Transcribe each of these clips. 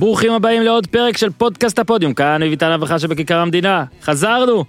ברוכים הבאים לעוד פרק של פודקאסט הפודיום, כאן מביתן אברכה שבכיכר המדינה. חזרנו!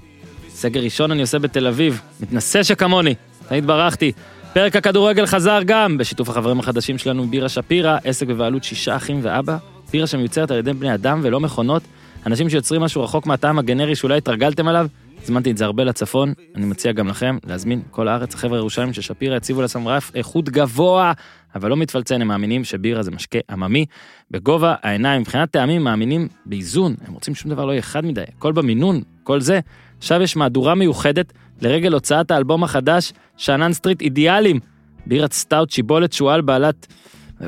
סגר ראשון אני עושה בתל אביב, מתנשא שכמוני, תמיד ברחתי. פרק הכדורגל חזר גם, בשיתוף החברים החדשים שלנו בירה שפירא, עסק בבעלות שישה אחים ואבא, בירה שמיוצרת על ידי בני אדם ולא מכונות, אנשים שיוצרים משהו רחוק מהטעם הגנרי שאולי התרגלתם עליו, הזמנתי את זה הרבה לצפון, אני מציע גם לכם להזמין כל הארץ, החבר'ה ירושלים של שפירא הציבו לעצמם רף איכות גבוה, אבל לא מתפלצן, הם מאמינים שבירה זה משקה עממי, בגובה העיניים, מבחינת טעמים מאמינים באיזון, הם רוצים שום דבר לא יהיה חד מדי, הכל במינון, כל זה. עכשיו יש מהדורה מיוחדת לרגל הוצאת האלבום החדש, שאנן סטריט אידיאלים, בירת סטאוט שיבולת שועל בעלת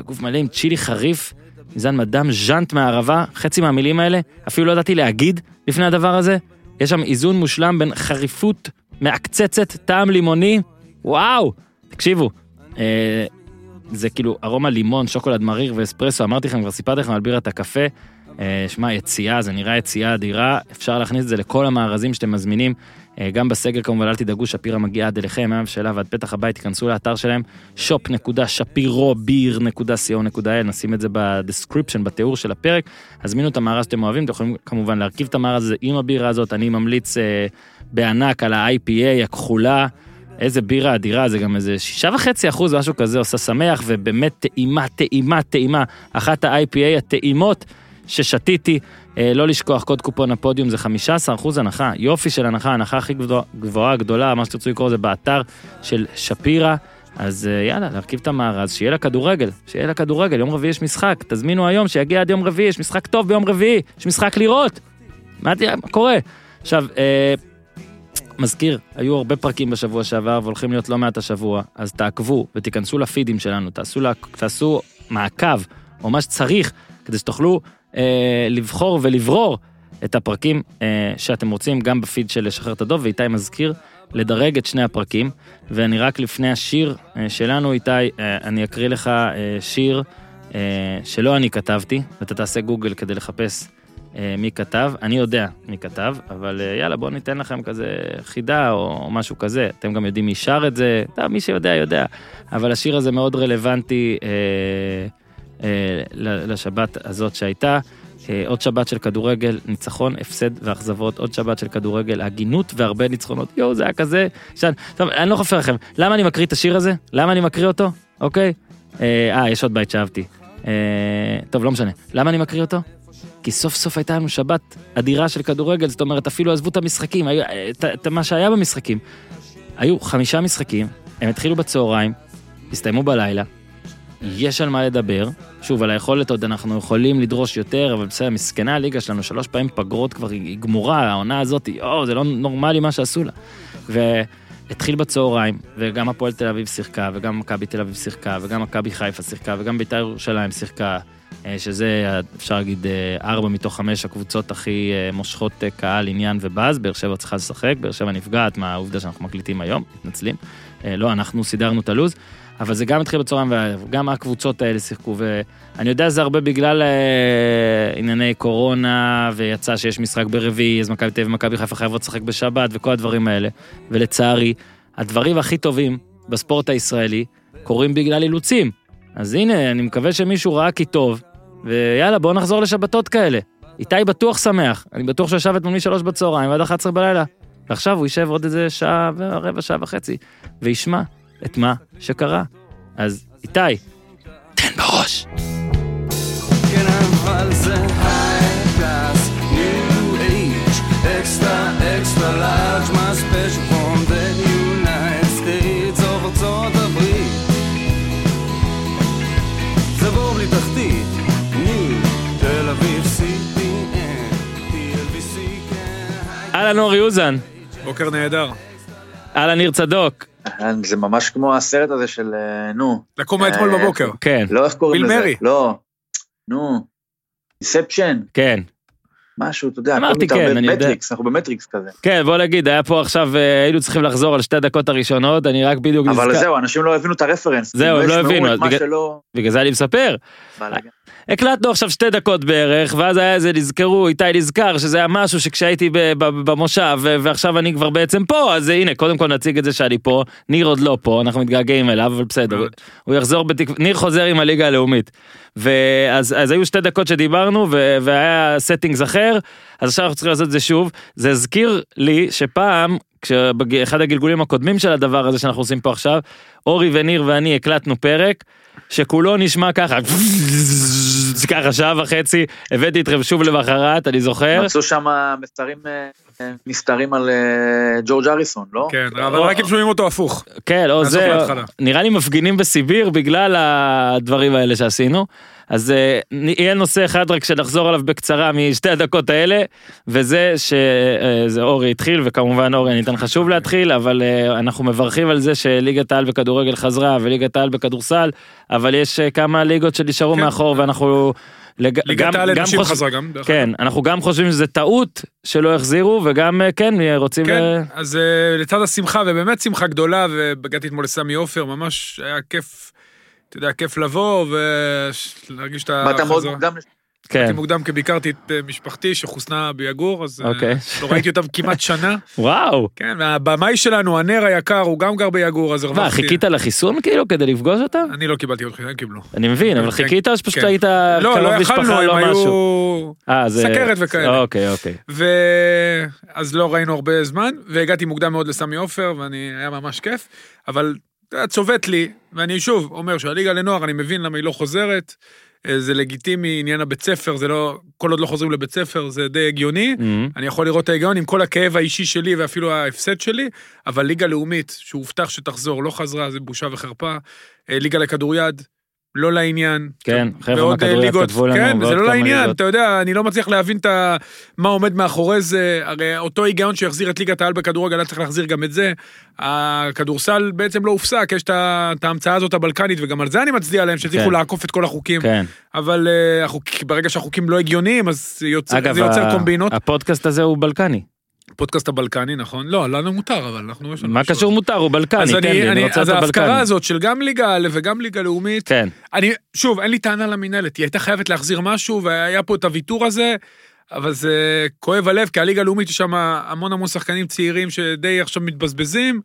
גוף מלא עם צ'ילי חריף, מזן מדאם ז'אנט מהערבה, חצי מהמילים האלה, אפילו לא ידעתי להגיד לפני הדבר הזה. יש שם איזון מושלם בין חריפות מעקצצת, טעם לימוני, וואו, תקשיבו, אה, זה כאילו ארומה לימון, שוקולד מריר ואספרסו, אמרתי לכם, כבר סיפרתי לכם על בירת הקפה, אה, שמע, יציאה, זה נראה יציאה אדירה, אפשר להכניס את זה לכל המארזים שאתם מזמינים, גם בסגר כמובן, אל תדאגו, שפירא מגיע עד אליכם, מהמבשלה ועד פתח הבית, תיכנסו לאתר שלהם, shop.shapirobeer.co.il, נשים את זה ב description, בתיאור של הפרק, הזמינו את המארז שאתם אוהבים, אתם יכולים כמובן להרכיב את המארז הזה עם הבירה הזאת, אני ממליץ אה, בענק על ה-IPA הכחולה. איזה בירה אדירה, זה גם איזה שישה וחצי אחוז, משהו כזה, עושה שמח, ובאמת טעימה, טעימה, טעימה. אחת ה-IPA הטעימות ששתיתי, אה, לא לשכוח, קוד קופון הפודיום זה 15 אחוז הנחה, יופי של הנחה, הנחה הכי גבוהה, גדולה, מה שתרצו לקרוא זה באתר של שפירא. אז אה, יאללה, להרכיב את המארז, שיהיה לה כדורגל, שיהיה לה כדורגל, יום רביעי יש משחק, תזמינו היום, שיגיע עד יום רביעי, יש משחק טוב ביום רביעי, יש משחק לראות. מה, מה קורה? עכשיו, אה, מזכיר, היו הרבה פרקים בשבוע שעבר והולכים להיות לא מעט השבוע, אז תעקבו ותיכנסו לפידים שלנו, תעשו, לה, תעשו מעקב, או מה שצריך, כדי שתוכלו אה, לבחור ולברור את הפרקים אה, שאתם רוצים, גם בפיד של לשחרר את הדוב, ואיתי מזכיר לדרג את שני הפרקים, ואני רק לפני השיר אה, שלנו, איתי, אה, אני אקריא לך אה, שיר אה, שלא אני כתבתי, ואתה תעשה גוגל כדי לחפש. אה, מי כתב, אני יודע מי כתב, אבל אה, יאללה בואו ניתן לכם כזה חידה או משהו כזה, אתם גם יודעים מי שר את זה, טוב, מי שיודע יודע, אבל השיר הזה מאוד רלוונטי אה, לשבת הזאת שהייתה. אה, עוד שבת של כדורגל, ניצחון, הפסד ואכזבות, עוד שבת של כדורגל, הגינות והרבה ניצחונות. יואו, זה היה כזה... שאני, טוב, אני לא חופר לכם. למה אני מקריא את השיר הזה? למה אני מקריא אותו? אוקיי? אה, אה יש עוד בית שאהבתי. אה, טוב, לא משנה. למה אני מקריא אותו? כי סוף סוף הייתה לנו שבת אדירה של כדורגל, זאת אומרת, אפילו עזבו את המשחקים, היו, את, את מה שהיה במשחקים. היו חמישה משחקים, הם התחילו בצהריים, הסתיימו בלילה, יש על מה לדבר. שוב, על היכולת עוד אנחנו יכולים לדרוש יותר, אבל בסדר, מסכנה הליגה שלנו, שלוש פעמים פגרות כבר, היא גמורה, העונה הזאת, יואו, זה לא נורמלי מה שעשו לה. והתחיל בצהריים, וגם הפועל תל אביב שיחקה, וגם מכבי תל אביב שיחקה, וגם מכבי חיפה שיחקה, וגם בית"ר ירושלים שיחקה. אה, שזה אפשר להגיד אה, ארבע מתוך חמש הקבוצות הכי אה, מושכות קהל, עניין ובאז, באר שבע צריכה לשחק, באר שבע נפגעת מהעובדה שאנחנו מקליטים היום, מתנצלים. לא, אנחנו סידרנו את הלו"ז, אבל זה גם התחיל בצהריים וגם הקבוצות האלה שיחקו, ואני יודע זה הרבה בגלל ענייני קורונה, ויצא שיש משחק ברביעי, אז מכבי תל אביב ומכבי חיפה חייבות לשחק בשבת וכל הדברים האלה, ולצערי, הדברים הכי טובים בספורט הישראלי קורים בגלל אילוצים. אז הנה, אני מקווה שמישהו ראה כי טוב, ויאללה, בואו נחזור לשבתות כאלה. איתי בטוח שמח, אני בטוח שהוא ישב אתמול משלוש בצהריים ועד 11 בלילה. ועכשיו הוא יישב עוד איזה שעה ורבע, שעה וחצי, וישמע את מה שקרה. אז איתי, תן בראש. כן, אבל זה ארצות הברית. זה בור בלי תחתית, ניו, תל אביב, CPN, TLBC, כן. אהלן אורי אוזן. בוקר נהדר. אהלן ניר צדוק. זה ממש כמו הסרט הזה של אה, נו. לקום מאתמול אה, בבוקר. כן. לא איך קוראים לזה. ביל מרי. לא. נו. Inception. כן. משהו, אתה יודע, אמרתי כן, אני יודע. מטריקס, אנחנו במטריקס כזה. כן, בוא נגיד, היה פה עכשיו, אה, היינו צריכים לחזור על שתי הדקות הראשונות, אני רק בדיוק נזכר. אבל זהו, אנשים לא הבינו את הרפרנס. זהו, הם לא, לא הבינו, בגלל זה אני מספר. הקלטנו עכשיו שתי דקות בערך, ואז היה איזה, נזכרו, איתי נזכר, שזה היה משהו שכשהייתי במושב, ועכשיו אני כבר בעצם פה, אז הנה, קודם כל נציג את זה שאני פה, ניר עוד לא פה, אנחנו מתגעגעים אליו, אבל בסדר, מאוד. הוא יחזור בתקווה, ניר חוזר עם הליגה הלאומית. ואז אז היו שתי דקות שדיברנו, ו- והיה סטינגס אחר, אז עכשיו אנחנו צריכים לעשות את זה שוב. זה הזכיר לי שפעם, כשאחד הגלגולים הקודמים של הדבר הזה שאנחנו עושים פה עכשיו, אורי וניר ואני הקלטנו פרק, שכולו נשמע ככה, ככה שעה וחצי, הבאתי אתכם שוב למחרת, אני זוכר. מצאו שם מסרים אה, נסתרים על אה, ג'ורג' אריסון, לא? כן, אבל רק אם שומעים אותו הפוך. כן, או מהסוף זה. נראה לי מפגינים בסיביר בגלל הדברים האלה שעשינו. אז אה, יהיה נושא אחד רק שנחזור עליו בקצרה משתי הדקות האלה, וזה שזה אורי התחיל, וכמובן אורי אני אתן לך שוב להתחיל, אבל אה, אנחנו מברכים על זה שליגת העל בכדורגל חזרה וליגת העל בכדורסל, אבל יש אה, כמה ליגות שנשארו כן. מאחור ואנחנו... לג- ליגת גם- העל לנשים חוש- חזרה גם. כן, אנחנו גם חושבים שזה טעות שלא החזירו, וגם אה, כן, רוצים... כן, אה, אז אה, לצד השמחה, ובאמת שמחה גדולה, והגעתי אתמול לסמי עופר, ממש היה כיף, אתה יודע, כיף לבוא ולהרגיש את באת מאוד החזרה. מוקדם, כן, באתי מוקדם כי ביקרתי את אה, משפחתי שחוסנה ביגור, אז אה, אוקיי. לא ראיתי אותם כמעט שנה. וואו. כן, והבמאי שלנו, הנר היקר, הוא גם גר ביגור, אז מה, הרווחתי. חיכית לחיסון כאילו כדי לפגוש אותם? אני לא קיבלתי עוד חיסון, הם קיבלו. אני מבין, אבל כן, חיכית או שפשוט כן. היית לא, קרוב לא יכלנו, משפחה הם לא משהו? היו... אה. סכרת וכאלה. אוקיי, אוקיי. ואז לא ראינו הרבה זמן, והגעתי מוקדם מאוד לסמי עופר, ואני, היה ממש כיף, אבל אתה צובט לי, ואני שוב אומר שהליגה לנוער, אני מבין למה היא לא חוזרת, אה, זה לגיטימי, עניין הבית ספר, זה לא, כל עוד לא חוזרים לבית ספר, זה די הגיוני. אמ, אני יכול לראות את ההיגיון עם כל הכאב האישי שלי ואפילו ההפסד שלי, אבל ליגה לאומית, שהובטח שתחזור, לא חזרה, זה בושה וחרפה. אה, ליגה לכדוריד, לא לעניין. כן, חבר'ה אה, מהכדוריד כתבו לנו, כן, זה לא לעניין, ליגות. אתה יודע, אני לא מצליח להבין את ה... מה עומד מאחורי זה, הרי אותו היגיון שהחזיר את ליגת העל בכדורגל, היה צריך להחזיר גם את זה. הכדורסל בעצם לא הופסק, יש את ההמצאה הזאת הבלקנית, וגם על זה אני מצדיע להם, שהצליחו כן. לעקוף את כל החוקים. כן. אבל אה, החוק- ברגע שהחוקים לא הגיוניים, אז יוצר, אגב, זה יוצר ה- קומבינות. הפודקאסט הזה הוא בלקני. פודקאסט הבלקני, נכון? לא, לנו מותר, אבל אנחנו... מה. קשור מותר? הוא בלקני, אז תן אני, לי, אני רוצה אז את ההפקרה הבלקני. הזאת של גם ליגה א' וגם ליגה לאומית, כן, אני, שוב, אין לי טענה למינהלת, היא הייתה חייבת להחזיר משהו, והיה פה את הוויתור הזה, אבל זה כואב הלב, כי הליגה הלאומית יש שם המון המון שחקנים צעירים שדי עכשיו מתבזבזים.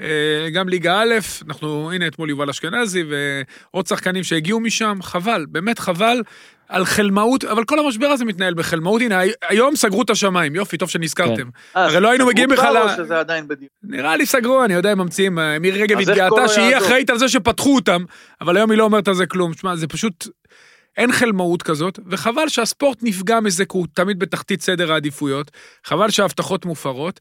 אה, גם ליגה א', אנחנו, הנה אתמול יובל אשכנזי ועוד שחקנים שהגיעו משם, חבל, באמת חבל. על חלמאות, אבל כל המשבר הזה מתנהל בחלמאות, הנה, הי- היום סגרו את השמיים, יופי, טוב שנזכרתם. אה, הרי לא היינו סגרו מגיעים בכלל ל- שזה עדיין בדיוק. נראה לי סגרו, אני יודע, הם ממציאים, אה, מירי רגב התגאתה שהיא? אחראית על זה שפתחו אותם, אבל היום היא לא אומרת על זה כלום. שמע, זה פשוט, אין חלמאות כזאת, וחבל שהספורט נפגע מזה, כי הוא תמיד בתחתית סדר העדיפויות, חבל שההבטחות מופרות,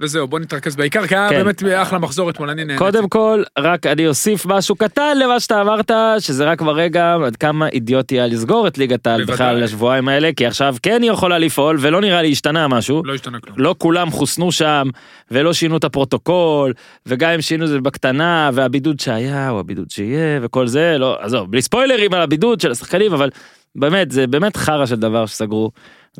וזהו, בוא נתרכז בעיקר, כי היה כן. באמת אחלה מחזור אתמול, אני נהניתי. קודם כל, רק אני אוסיף משהו קטן למה שאתה אמרת, שזה רק מראה גם עד כמה אידיוטי היה לסגור את ליגת העל. בכלל לשבועיים האלה, כי עכשיו כן היא יכולה לפעול, ולא נראה לי השתנה משהו. לא השתנה כלום. לא כולם חוסנו שם, ולא שינו את הפרוטוקול, וגם אם שינו את זה בקטנה, והבידוד שהיה, הוא הבידוד שיהיה, וכל זה, לא, עזוב, בלי ספוילרים על הבידוד של השחקנים, אבל באמת, זה באמת חרא של דבר שסגרו.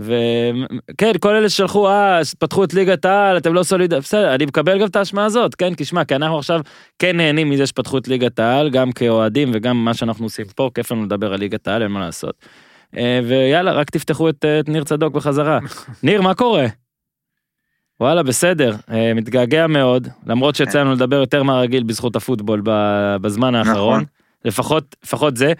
וכן, כל אלה ששלחו, אה, פתחו את ליגת העל, אתם לא סולידיים, בסדר, אני מקבל גם את האשמה הזאת, כן, כי שמע, כי אנחנו עכשיו כן נהנים מזה שפתחו את ליגת העל, גם כאוהדים וגם מה שאנחנו עושים פה, כיף לנו לדבר על ליגת העל, אין מה לעשות. אה, ויאללה, רק תפתחו את, אה, את ניר צדוק בחזרה. ניר, מה קורה? וואלה, בסדר, אה, מתגעגע מאוד, למרות שיצא לנו לדבר יותר מהרגיל בזכות הפוטבול בזמן האחרון, נכון. לפחות, לפחות זה.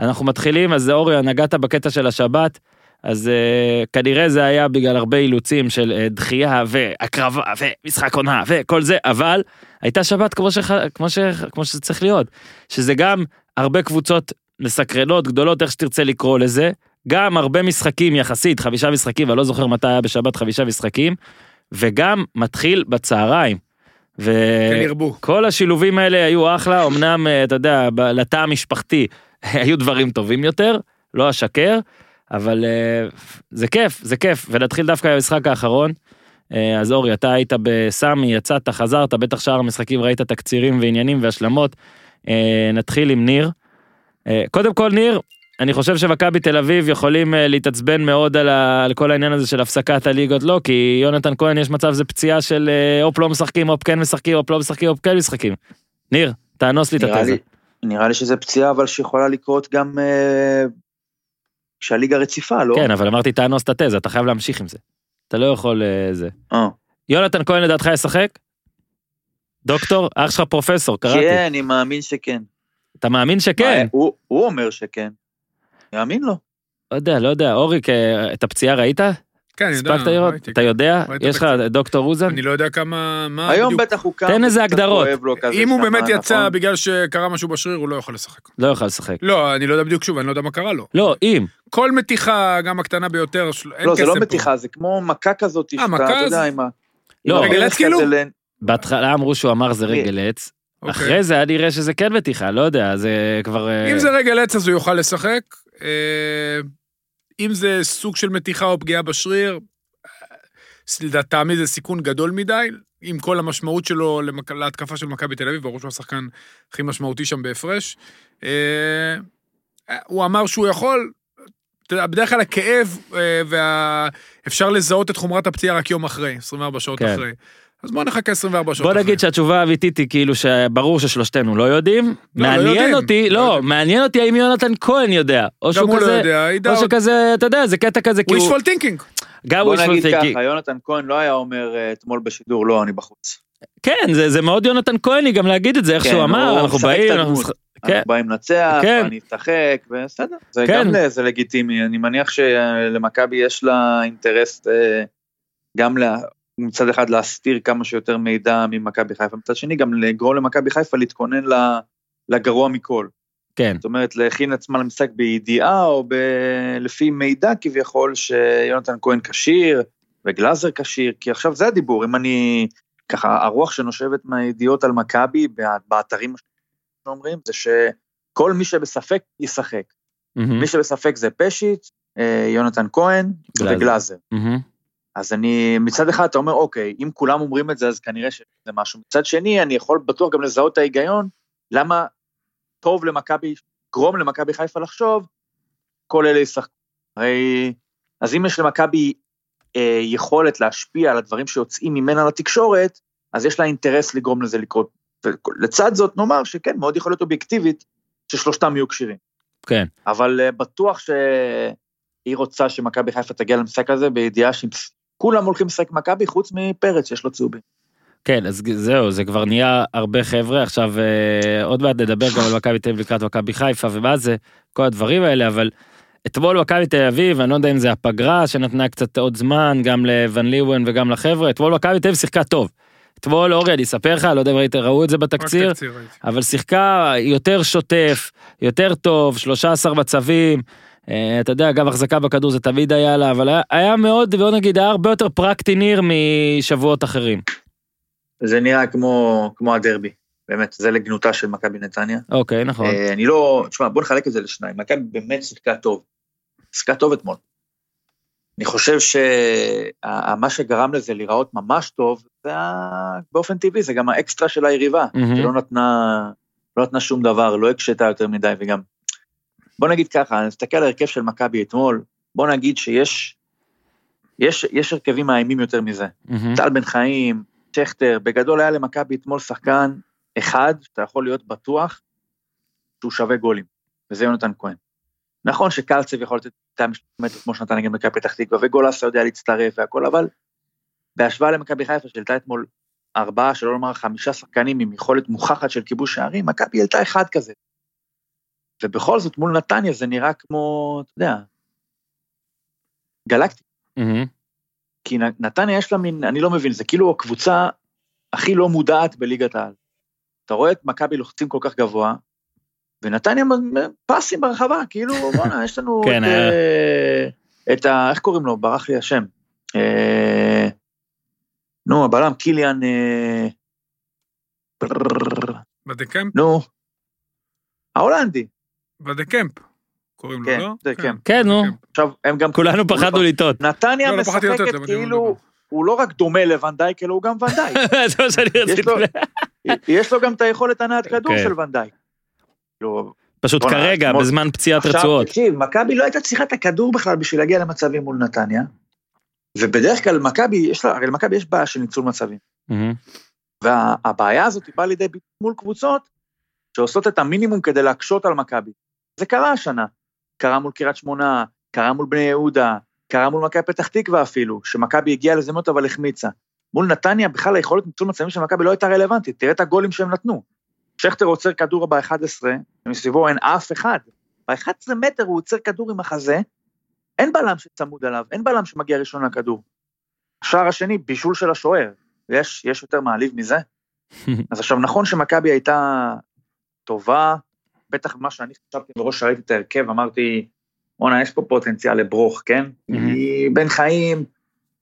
אנחנו מתחילים, אז אורי, נגעת בקטע של השבת, אז uh, כנראה זה היה בגלל הרבה אילוצים של uh, דחייה והקרבה ומשחק עונה וכל זה, אבל הייתה שבת כמו, שח... כמו, ש... כמו שזה צריך להיות, שזה גם הרבה קבוצות מסקרנות גדולות, איך שתרצה לקרוא לזה, גם הרבה משחקים יחסית, חמישה משחקים, אני לא זוכר מתי היה בשבת חמישה משחקים, וגם מתחיל בצהריים. ו... כן השילובים האלה היו אחלה, אמנם, אה, אתה יודע, לתא המשפחתי היו דברים טובים יותר, לא אשקר, אבל אה, זה כיף, זה כיף. ונתחיל דווקא במשחק האחרון. אה, אז אורי, אתה היית בסמי, יצאת, חזרת, בטח שאר המשחקים ראית תקצירים ועניינים והשלמות. אה, נתחיל עם ניר. קודם כל, ניר, אני חושב שמכבי תל אביב יכולים להתעצבן מאוד על, ה, על כל העניין הזה של הפסקת הליגות, לא, כי יונתן כהן יש מצב זה פציעה של אופ לא משחקים, אופ כן משחקים, אופ לא משחקים, אופ כן משחקים. ניר, תאנוס לי את התזה. נראה לי שזה פציעה אבל שיכולה לקרות גם אה, שהליגה רציפה, לא? כן, אבל אמרתי תאנוס את התזה, אתה חייב להמשיך עם זה. אתה לא יכול אה, זה. אה. יונתן כהן לדעתך ישחק? דוקטור? אח שלך פרופסור, קראתי. כן, אני מאמין שכן. אתה מאמין שכן? מה, הוא הוא אומר שכן. אני מאמין לו. לא יודע, לא יודע. אוריק, אה, את הפציעה ראית? כן, אני יודע. הספקת לראות? ראיתי, אתה. יודע? ראיתי יש לך. דוקטור אוזן? אני לא יודע כמה, מה היום בדיוק. בטח הוא קם. תן איזה הגדרות. אם הוא באמת יצא נכון? בגלל שקרה משהו בשריר, הוא לא יכול לשחק. לא יוכל לשחק. לא, אני לא יודע בדיוק שוב, אני לא יודע מה קרה לו. לא, אם. כל מתיחה, גם הקטנה ביותר, של- אין לא, זה לא פה. מתיחה, זה כמו מכה כזאת, אה, שאתה, מכה אתה יודע, עם ה... לא. רגל עץ כאילו? בהתחלה אמרו שהוא אמר זה? רגל עץ. אוקיי. אחרי זה היה נראה שזה כן מתיחה, לא יודע, זה כבר... אה, אם זה רגל עץ אז הוא יוכל לשחק. אם זה סוג של מתיחה או פגיעה בשריר, לטעמי זה סיכון גדול מדי, עם כל המשמעות שלו למק- להתקפה של מכבי תל אביב, ברור שהוא השחקן הכי משמעותי שם בהפרש. אה, הוא אמר שהוא יכול, בדרך כלל הכאב, אה, וה... אפשר לזהות את חומרת הפציעה רק יום אחרי, 24 שעות כן. אחרי. אז בוא נחכה 24 שעות בוא אחרי. נגיד שהתשובה האמיתית היא כאילו שברור ששלושתנו לא יודעים. לא, לא מעניין יודעים. אותי, לא לא. מעניין אותי האם יונתן כהן יודע. או גם שהוא הוא לא כזה, יודע, ידע או עוד. שכזה, אתה יודע, זה קטע כזה, הוא... wishful thinking. גם בוא wishful נגיד thinking. ככה, יונתן כהן לא היה אומר אה, אתמול בשידור, לא, אני בחוץ. כן, זה זה מאוד יונתן כהני גם להגיד את זה, איך כן, שהוא הוא אמר, אנחנו משחק את באים, אנחנו כן. אנחנו באים לנצח, כן. ואני אשחק, בסדר. זה כן. גם ל- זה לגיטימי, אני מניח שלמכבי יש לה אינטרס אה, גם לה- מצד אחד להסתיר כמה שיותר מידע ממכבי חיפה, מצד שני גם לגרום למכבי חיפה להתכונן לגרוע מכל. כן, זאת אומרת, להכין עצמה למשחק בידיעה או ב... לפי מידע כביכול שיונתן כהן כשיר וגלאזר כשיר, כי עכשיו זה הדיבור, אם אני, ככה, הרוח שנושבת מהידיעות על מכבי בא- באתרים שאומרים, זה שכל מי שבספק ישחק. מהמם, מי שבספק זה פשיץ', אה, יונתן כהן גלאזר. וגלאזר. מהמם. אז אני, מצד אחד אתה אומר, אוקיי, אם כולם אומרים את זה, אז כנראה שזה משהו. מצד שני, אני יכול בטוח גם לזהות את ההיגיון, למה טוב למכבי, גרום למכבי חיפה לחשוב, כל אלה ישחקו. הרי, אז אם יש למכבי אה, יכולת להשפיע על הדברים שיוצאים ממנה לתקשורת, אז יש לה אינטרס לגרום לזה לקרות. ולצד זאת, נאמר שכן, מאוד יכול להיות אובייקטיבית, ששלושתם יהיו כשירים. כן. אבל אה, בטוח שהיא רוצה שמכבי חיפה תגיע למשחק הזה בידיעה שכולם הולכים לשחק מכבי חוץ מפרץ שיש לו צהובים. כן, אז זהו, זה כבר נהיה הרבה חבר'ה, עכשיו אה, עוד מעט נדבר גם על מכבי תל אביב לקראת מכבי חיפה ומה זה, כל הדברים האלה, אבל אתמול מכבי תל אביב, אני לא יודע אם זה הפגרה שנתנה קצת עוד זמן, גם לוון ליוון וגם לחבר'ה, אתמול מכבי תל אביב שיחקה טוב. אתמול, אורי, אני אספר לך, לא יודע אם ראית- ראו את זה בתקציר. אבל שיחקה יותר שוטף, יותר טוב, 13 מצבים. אה, אתה יודע, גם החזקה בכדור זה תמיד היה לה, אבל היה, היה מאוד, בוא נגיד, היה הרבה יותר פרקטי ניר משבועות אחרים. זה נראה כמו, כמו הדרבי, באמת, זה לגנותה של מכבי נתניה. אוקיי, נכון. אה, אני לא, תשמע, בוא נחלק את זה לשניים, מכבי באמת שיחקה טוב. שיחקה טוב אתמול. אני חושב שמה שגרם לזה להיראות ממש טוב, זה באופן טבעי, זה גם האקסטרה של היריבה, מהמם. שלא נתנה, לא נתנה שום דבר, לא הקשתה יותר מדי, וגם... בוא נגיד ככה, אני מסתכל על ההרכב של מכבי אתמול, בוא נגיד שיש יש, יש הרכבים מאיימים יותר מזה. מהמם. טל בן חיים, שכטר, בגדול היה למכבי אתמול שחקן אחד, שאתה יכול להיות בטוח שהוא שווה גולים, וזה יונתן כהן. נכון שקלצב יכול לתת 200 מטר כמו שנתן נגד מכבי פתח תקווה, וגולסה יודע להצטרף והכל, אבל בהשוואה למכבי חיפה שהעלתה אתמול ארבעה, שלא לומר חמישה שחקנים עם יכולת מוכחת של כיבוש שערים, מכבי העלתה אחד כזה. ובכל זאת מול נתניה זה נראה כמו, אתה יודע, גלקטי. מהמם. כי נתניה יש לה מין, אני לא מבין, זה כאילו הקבוצה הכי לא מודעת בליגת העל. אתה רואה את מכבי לוחצים כל כך גבוה, ונתניה פסים ברחבה, כאילו, בואנה, יש לנו כן, את, היה. אה, את ה... איך קוראים לו? ברח לי השם. אה, נו, הבלם, קיליאן... אה, בדקמפ? נו, ההולנדי. בדקמפ. קוראים לו, כן, לא? בדקמפ. כן, נו. בדקמפ. עכשיו, הם גם... כולנו פחדנו לטעות. נתניה לא, לא משחקת כאילו. הוא לא רק דומה לוונדייק, אלא הוא גם ונדייק. זה מה שאני רציתי. יש לו גם את היכולת הנעת כדור כן. של ונדייק. כאילו, פשוט כרגע, בזמן פציעת עכשיו, רצועות. תקשיב, מכבי לא הייתה צריכה את הכדור בכלל בשביל להגיע למצבים מול נתניה, ובדרך כלל מכבי, יש לה, הרי למכבי יש בעיה של ניצול מצבים. והבעיה הזאת באה לידי ביטוי מול קבוצות שעושות את המינימום כדי להקשות על מכבי. זה קרה השנה. קרה מול קריית שמונה, קרה מול בני יהודה, קרה מול מכבי פתח תקווה אפילו, שמכבי הגיעה לזמנות אבל החמיצה. מול נתניה בכלל היכולת ניצול מצבים של מכבי לא הייתה רלוונטית, תראה את הגולים שהם נתנו. שכטר עוצר כדור ב-11, ומסביבו אין אף אחד. ב-11 מטר הוא עוצר כדור עם החזה, אין בלם שצמוד עליו, אין בלם שמגיע ראשון לכדור. השער השני, בישול של השוער. יש, יש יותר מעליב מזה? אז עכשיו, נכון שמכבי הייתה טובה, בטח מה שאני חשבתי מראש שראיתי את ההרכב, אמרתי, בואנה, יש פה פוטנציאל לברוך, כן? בן חיים,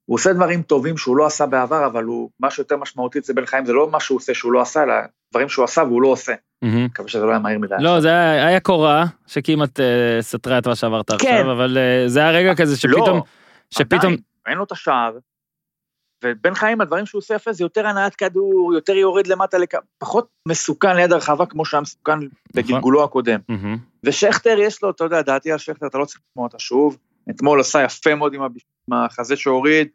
הוא עושה דברים טובים שהוא לא עשה בעבר, אבל הוא, מה שיותר משמעותי אצל בן חיים זה לא מה שהוא עושה שהוא לא עשה, אלא דברים שהוא עשה והוא לא עושה. מקווה שזה לא היה מהיר מדי. לא, זה היה, היה קורה שכמעט uh, סתרה את מה שעברת כן. עכשיו, אבל uh, זה היה רגע כזה שפתאום, לא, שפתאום, עדיין, אין לו את השער, ובן חיים, הדברים שהוא עושה יפה זה יותר הנעת כדור, יותר יורד למטה, לכ... פחות מסוכן ליד הרחבה כמו שהיה מסוכן בגלגולו הקודם. ושכטר יש לו, אתה יודע, דעתי על שכטר, אתה לא צריך לשמוע אותה שוב. אתמול עשה יפה מאוד עם החזה שהוריד.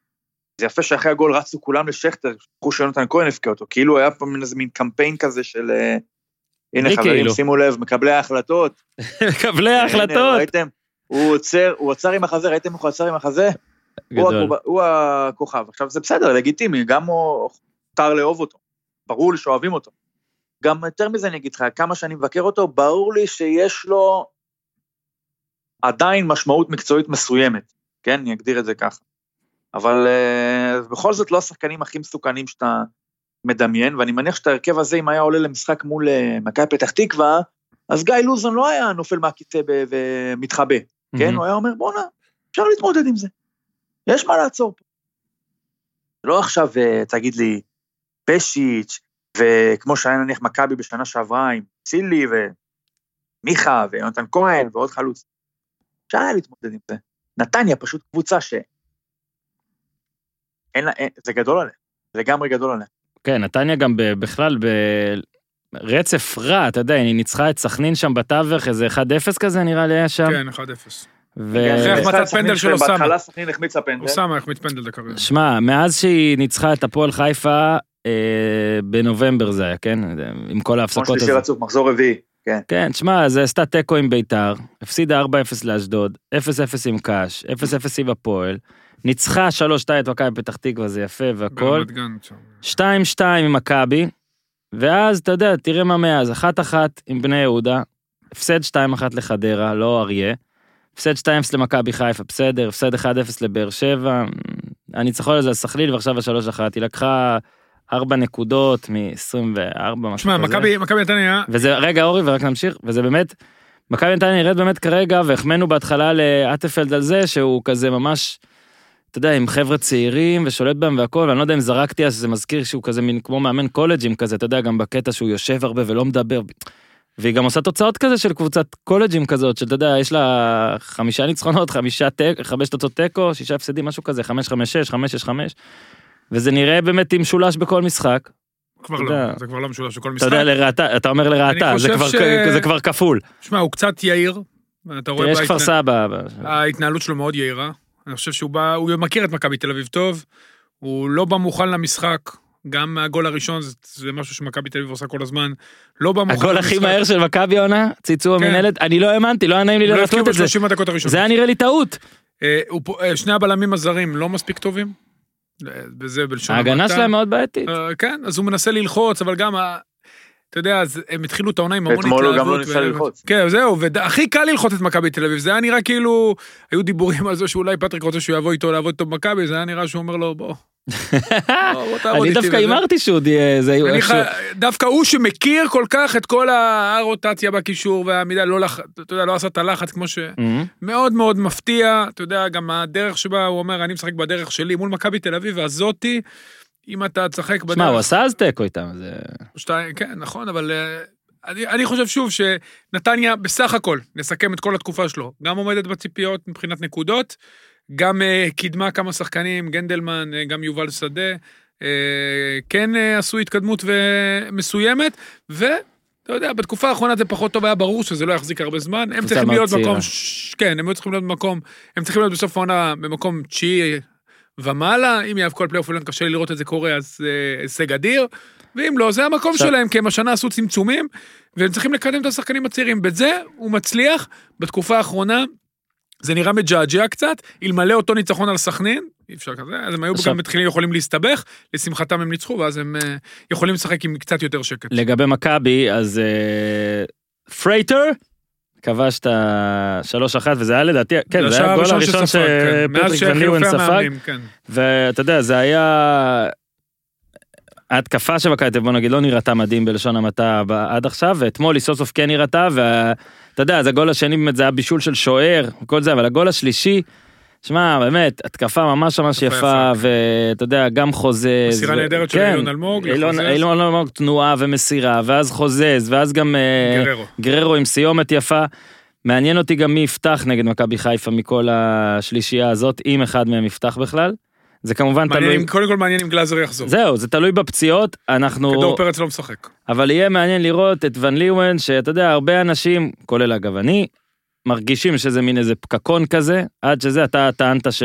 זה יפה שאחרי הגול רצו כולם לשכטר, שכחו שיונתן כהן הבקיע אותו, כאילו היה פה מין איזה מין קמפיין כזה של... אה, הנה חברים, כאילו. שימו לב, מקבלי ההחלטות. מקבלי הנה, ההחלטות. ראיתם? הוא עוצר, הוא עצר עם החזה, ראיתם איך הוא עצר עם החזה? הוא, גדול. הקוב- הוא הכוכב. עכשיו זה בסדר, לגיטימי, גם מותר לאהוב אותו. ברור לי שאוהבים אותו. גם יותר מזה אני אגיד לך, כמה שאני מבקר אותו, ברור לי שיש לו עדיין משמעות מקצועית מסוימת, כן? אני אגדיר את זה ככה. אבל uh, בכל זאת לא השחקנים הכי מסוכנים שאתה מדמיין, ואני מניח שאת ההרכב הזה, אם היה עולה למשחק מול אה, מכבי פתח תקווה, אז גיא לוזון לא היה נופל מהכיסא ומתחבא, כן? מהמם. הוא היה אומר, בואנה, אפשר להתמודד עם זה. יש מה לעצור פה. לא עכשיו אה, תגיד לי, פשיץ', וכמו שהיה נניח מכבי בשנה שעברה עם צילי ומיכה ויונתן כהן ועוד חלוץ. אפשר היה להתמודד עם זה. נתניה פשוט קבוצה ש... אין לה, אין, זה גדול עליה, זה לגמרי גדול עליה. כן, נתניה גם ב- בכלל ברצף רע, אתה יודע, היא ניצחה את סכנין שם בתווך, איזה 1-0 כזה נראה לי היה שם. כן, 1-0. ו- אחרי החמצת משחק סכנין פנדל של אוסאמה. בהתחלה סכנין החמיצה פנדל. אוסאמה החמיץ פנדל דקה ראשונה. שמע, מאז שהיא ניצחה את הפועל חיפה, אה, בנובמבר זה היה, כן? עם כל כמו ההפסקות שלישי הזה. רצוף, מחזור רביעי. כן. כן, שמע, זה עשתה תיקו עם ביתר, הפסידה 4-0 לאשדוד, 0-0 עם קאש, 0-0 עם הפועל, ניצחה 3-2 את מכבי פתח תקווה, זה יפה והכל, ברמת גן. שם. 2-2 עם מכבי, ואז אתה יודע, תראה מה מאז, 1-1 עם בני יהודה, הפסד 2-1 לחדרה, לא אריה, הפסד 2-0 למכבי חיפה, בסדר, הפסד 1-0 לבאר שבע, הניצחון הזה על סכליל ועכשיו ה-3-1, היא לקחה 4 נקודות מ-24, משהו שמע, כזה. מכבי מכבי נתניה, וזה, רגע אורי ורק נמשיך, וזה באמת, מכבי נתניה נראית באמת כרגע, והחמאנו בהתחלה לאטפלד על זה שהוא כזה ממש, אתה יודע, עם חבר'ה צעירים ושולט בהם והכל, ואני לא יודע אם זרקתי אז זה מזכיר שהוא כזה מין כמו מאמן קולג'ים כזה, אתה יודע, גם בקטע שהוא יושב הרבה ולא מדבר. והיא גם עושה תוצאות כזה של קבוצת קולג'ים כזאת, שאתה יודע, יש לה חמישה ניצחונות, חמישה תק, חמש תוצאות תיקו, שישה הפסדים, משהו כזה, חמש, חמש, שש, חמש, שש, חמש. וזה נראה באמת עם משולש בכל משחק. כבר אתה לא, יודע. זה כבר לא משולש בכל אתה משחק. יודע, לרעתה, אתה אומר לרעתה, זה ש- זה כבר כפול. שמע, הוא קצת יהיר. אתה רואה יש כפר בהתנה- סבא. ההתנהלות שלו מאוד יהירה. אני חושב שהוא בא, הוא מכיר את מכבי תל אביב טוב, הוא לא בא מוכן למשחק, גם הגול הראשון זה, זה משהו שמכבי תל אביב עושה כל הזמן, לא בא מוכן הגול הכי. מהר של מכבי העונה, צייצו כן. המנהלת, אני לא האמנתי, לא היה נעים לי לא הבקיעו את זה. ב-30 הדקות הראשונות. זה היה נראה לי טעות. אה, אה, שני הבלמים הזרים לא מספיק טובים. אה, וזה בלשון ההגנה. שלהם מאוד בעייתית. אה, כן, אז הוא מנסה ללחוץ, אבל גם, אתה יודע, אז הם התחילו את העונה עם המון ואתמול הוא התלהבות. גם לא ניסה ללחוץ. כן, זהו, והכי קל ללחוץ את מכבי תל אביב, זה היה נראה כאילו, היו דיבורים על זה שאולי פטריק רוצה שהוא יבוא איתו לעבוד איתו במכבי, זה היה נראה שהוא אומר לו, בוא. אני דווקא וזה." הימרתי שהוא די- זה אני איכשהו- דווקא הוא שמכיר כל כך את כל הרוטציה בקישור והעמידה, לא לח... אתה יודע, לא עשה את הלחץ כמו ש... מאוד מאוד מפתיע, אתה יודע, גם הדרך שבה הוא אומר, אני משחק בדרך שלי מול מכבי תל אביב, והזאתי, אם אתה תשחק בדרך... שמע, הוא עשה אז תיקו איתם, זה... שתיים, כן, נכון, אבל אה, אני, אני חושב שוב שנתניה בסך הכל, נסכם את כל התקופה שלו, גם עומדת בציפיות מבחינת נקודות, גם אה, קידמה כמה שחקנים, גנדלמן, אה, גם יובל שדה, אה, כן אה, עשו התקדמות ו- מסוימת, ו... אתה יודע, בתקופה האחרונה זה פחות טוב, היה ברור שזה לא יחזיק הרבה זמן. הם צריכים להיות. במקום, ש... כן, הם היו צריכים להיות במקום, הם צריכים להיות בסוף העונה במקום תשיעי ומעלה, אם יאבקו על פלייאוף עליון קשה לי לראות את זה קורה, אז אה, הישג אדיר, ואם לא, זה המקום עכשיו- שלהם, כי הם השנה עשו צמצומים, והם צריכים לקדם את השחקנים הצעירים. בזה הוא מצליח, בתקופה האחרונה, זה נראה מג'עג'ע קצת, אלמלא אותו ניצחון על סכנין, אי אפשר כזה, אז הם היו עכשיו- גם מתחילים יכולים להסתבך, לשמחתם הם ניצחו, ואז הם אה, יכולים לשחק עם קצת יותר שקט. לגבי מכבי, אז אה, פרייטר כבש השלוש אחת, וזה היה לדעתי, כן, זה היה הגול הראשון כן. שפטריק ון ליוון שחילופי ספג, כן. ואתה יודע, זה היה... ההתקפה של מכבי תל אביב, בוא נגיד, לא נראתה מדהים בלשון המעטה עד עכשיו, ואתמול היא סוף סוף כן נראתה, ואתה יודע, אז הגול השני באמת זה היה בישול של שוער, וכל זה, אבל הגול השלישי, שמע, באמת, התקפה ממש ממש יפה. ואתה יודע, גם חוזז. מסירה נהדרת של כן, אילון אלמוג אילון אלמוג תנועה ומסירה, ואז חוזז, ואז גם אה, גררו. עם סיומת יפה. מעניין אותי גם מי יפתח נגד מכבי חיפה מכל השלישייה הזאת, אם אחד מהם יפתח בכלל. זה כמובן מעניין תלוי, קודם כל מעניין אם גלאזר יחזור. זהו, זה תלוי בפציעות, אנחנו, כדור פרץ לא משחק. אבל יהיה מעניין לראות את ון ליוון, שאתה יודע, הרבה אנשים, כולל אגב אני, מרגישים שזה מין איזה פקקון כזה, עד שזה אתה טענת ש...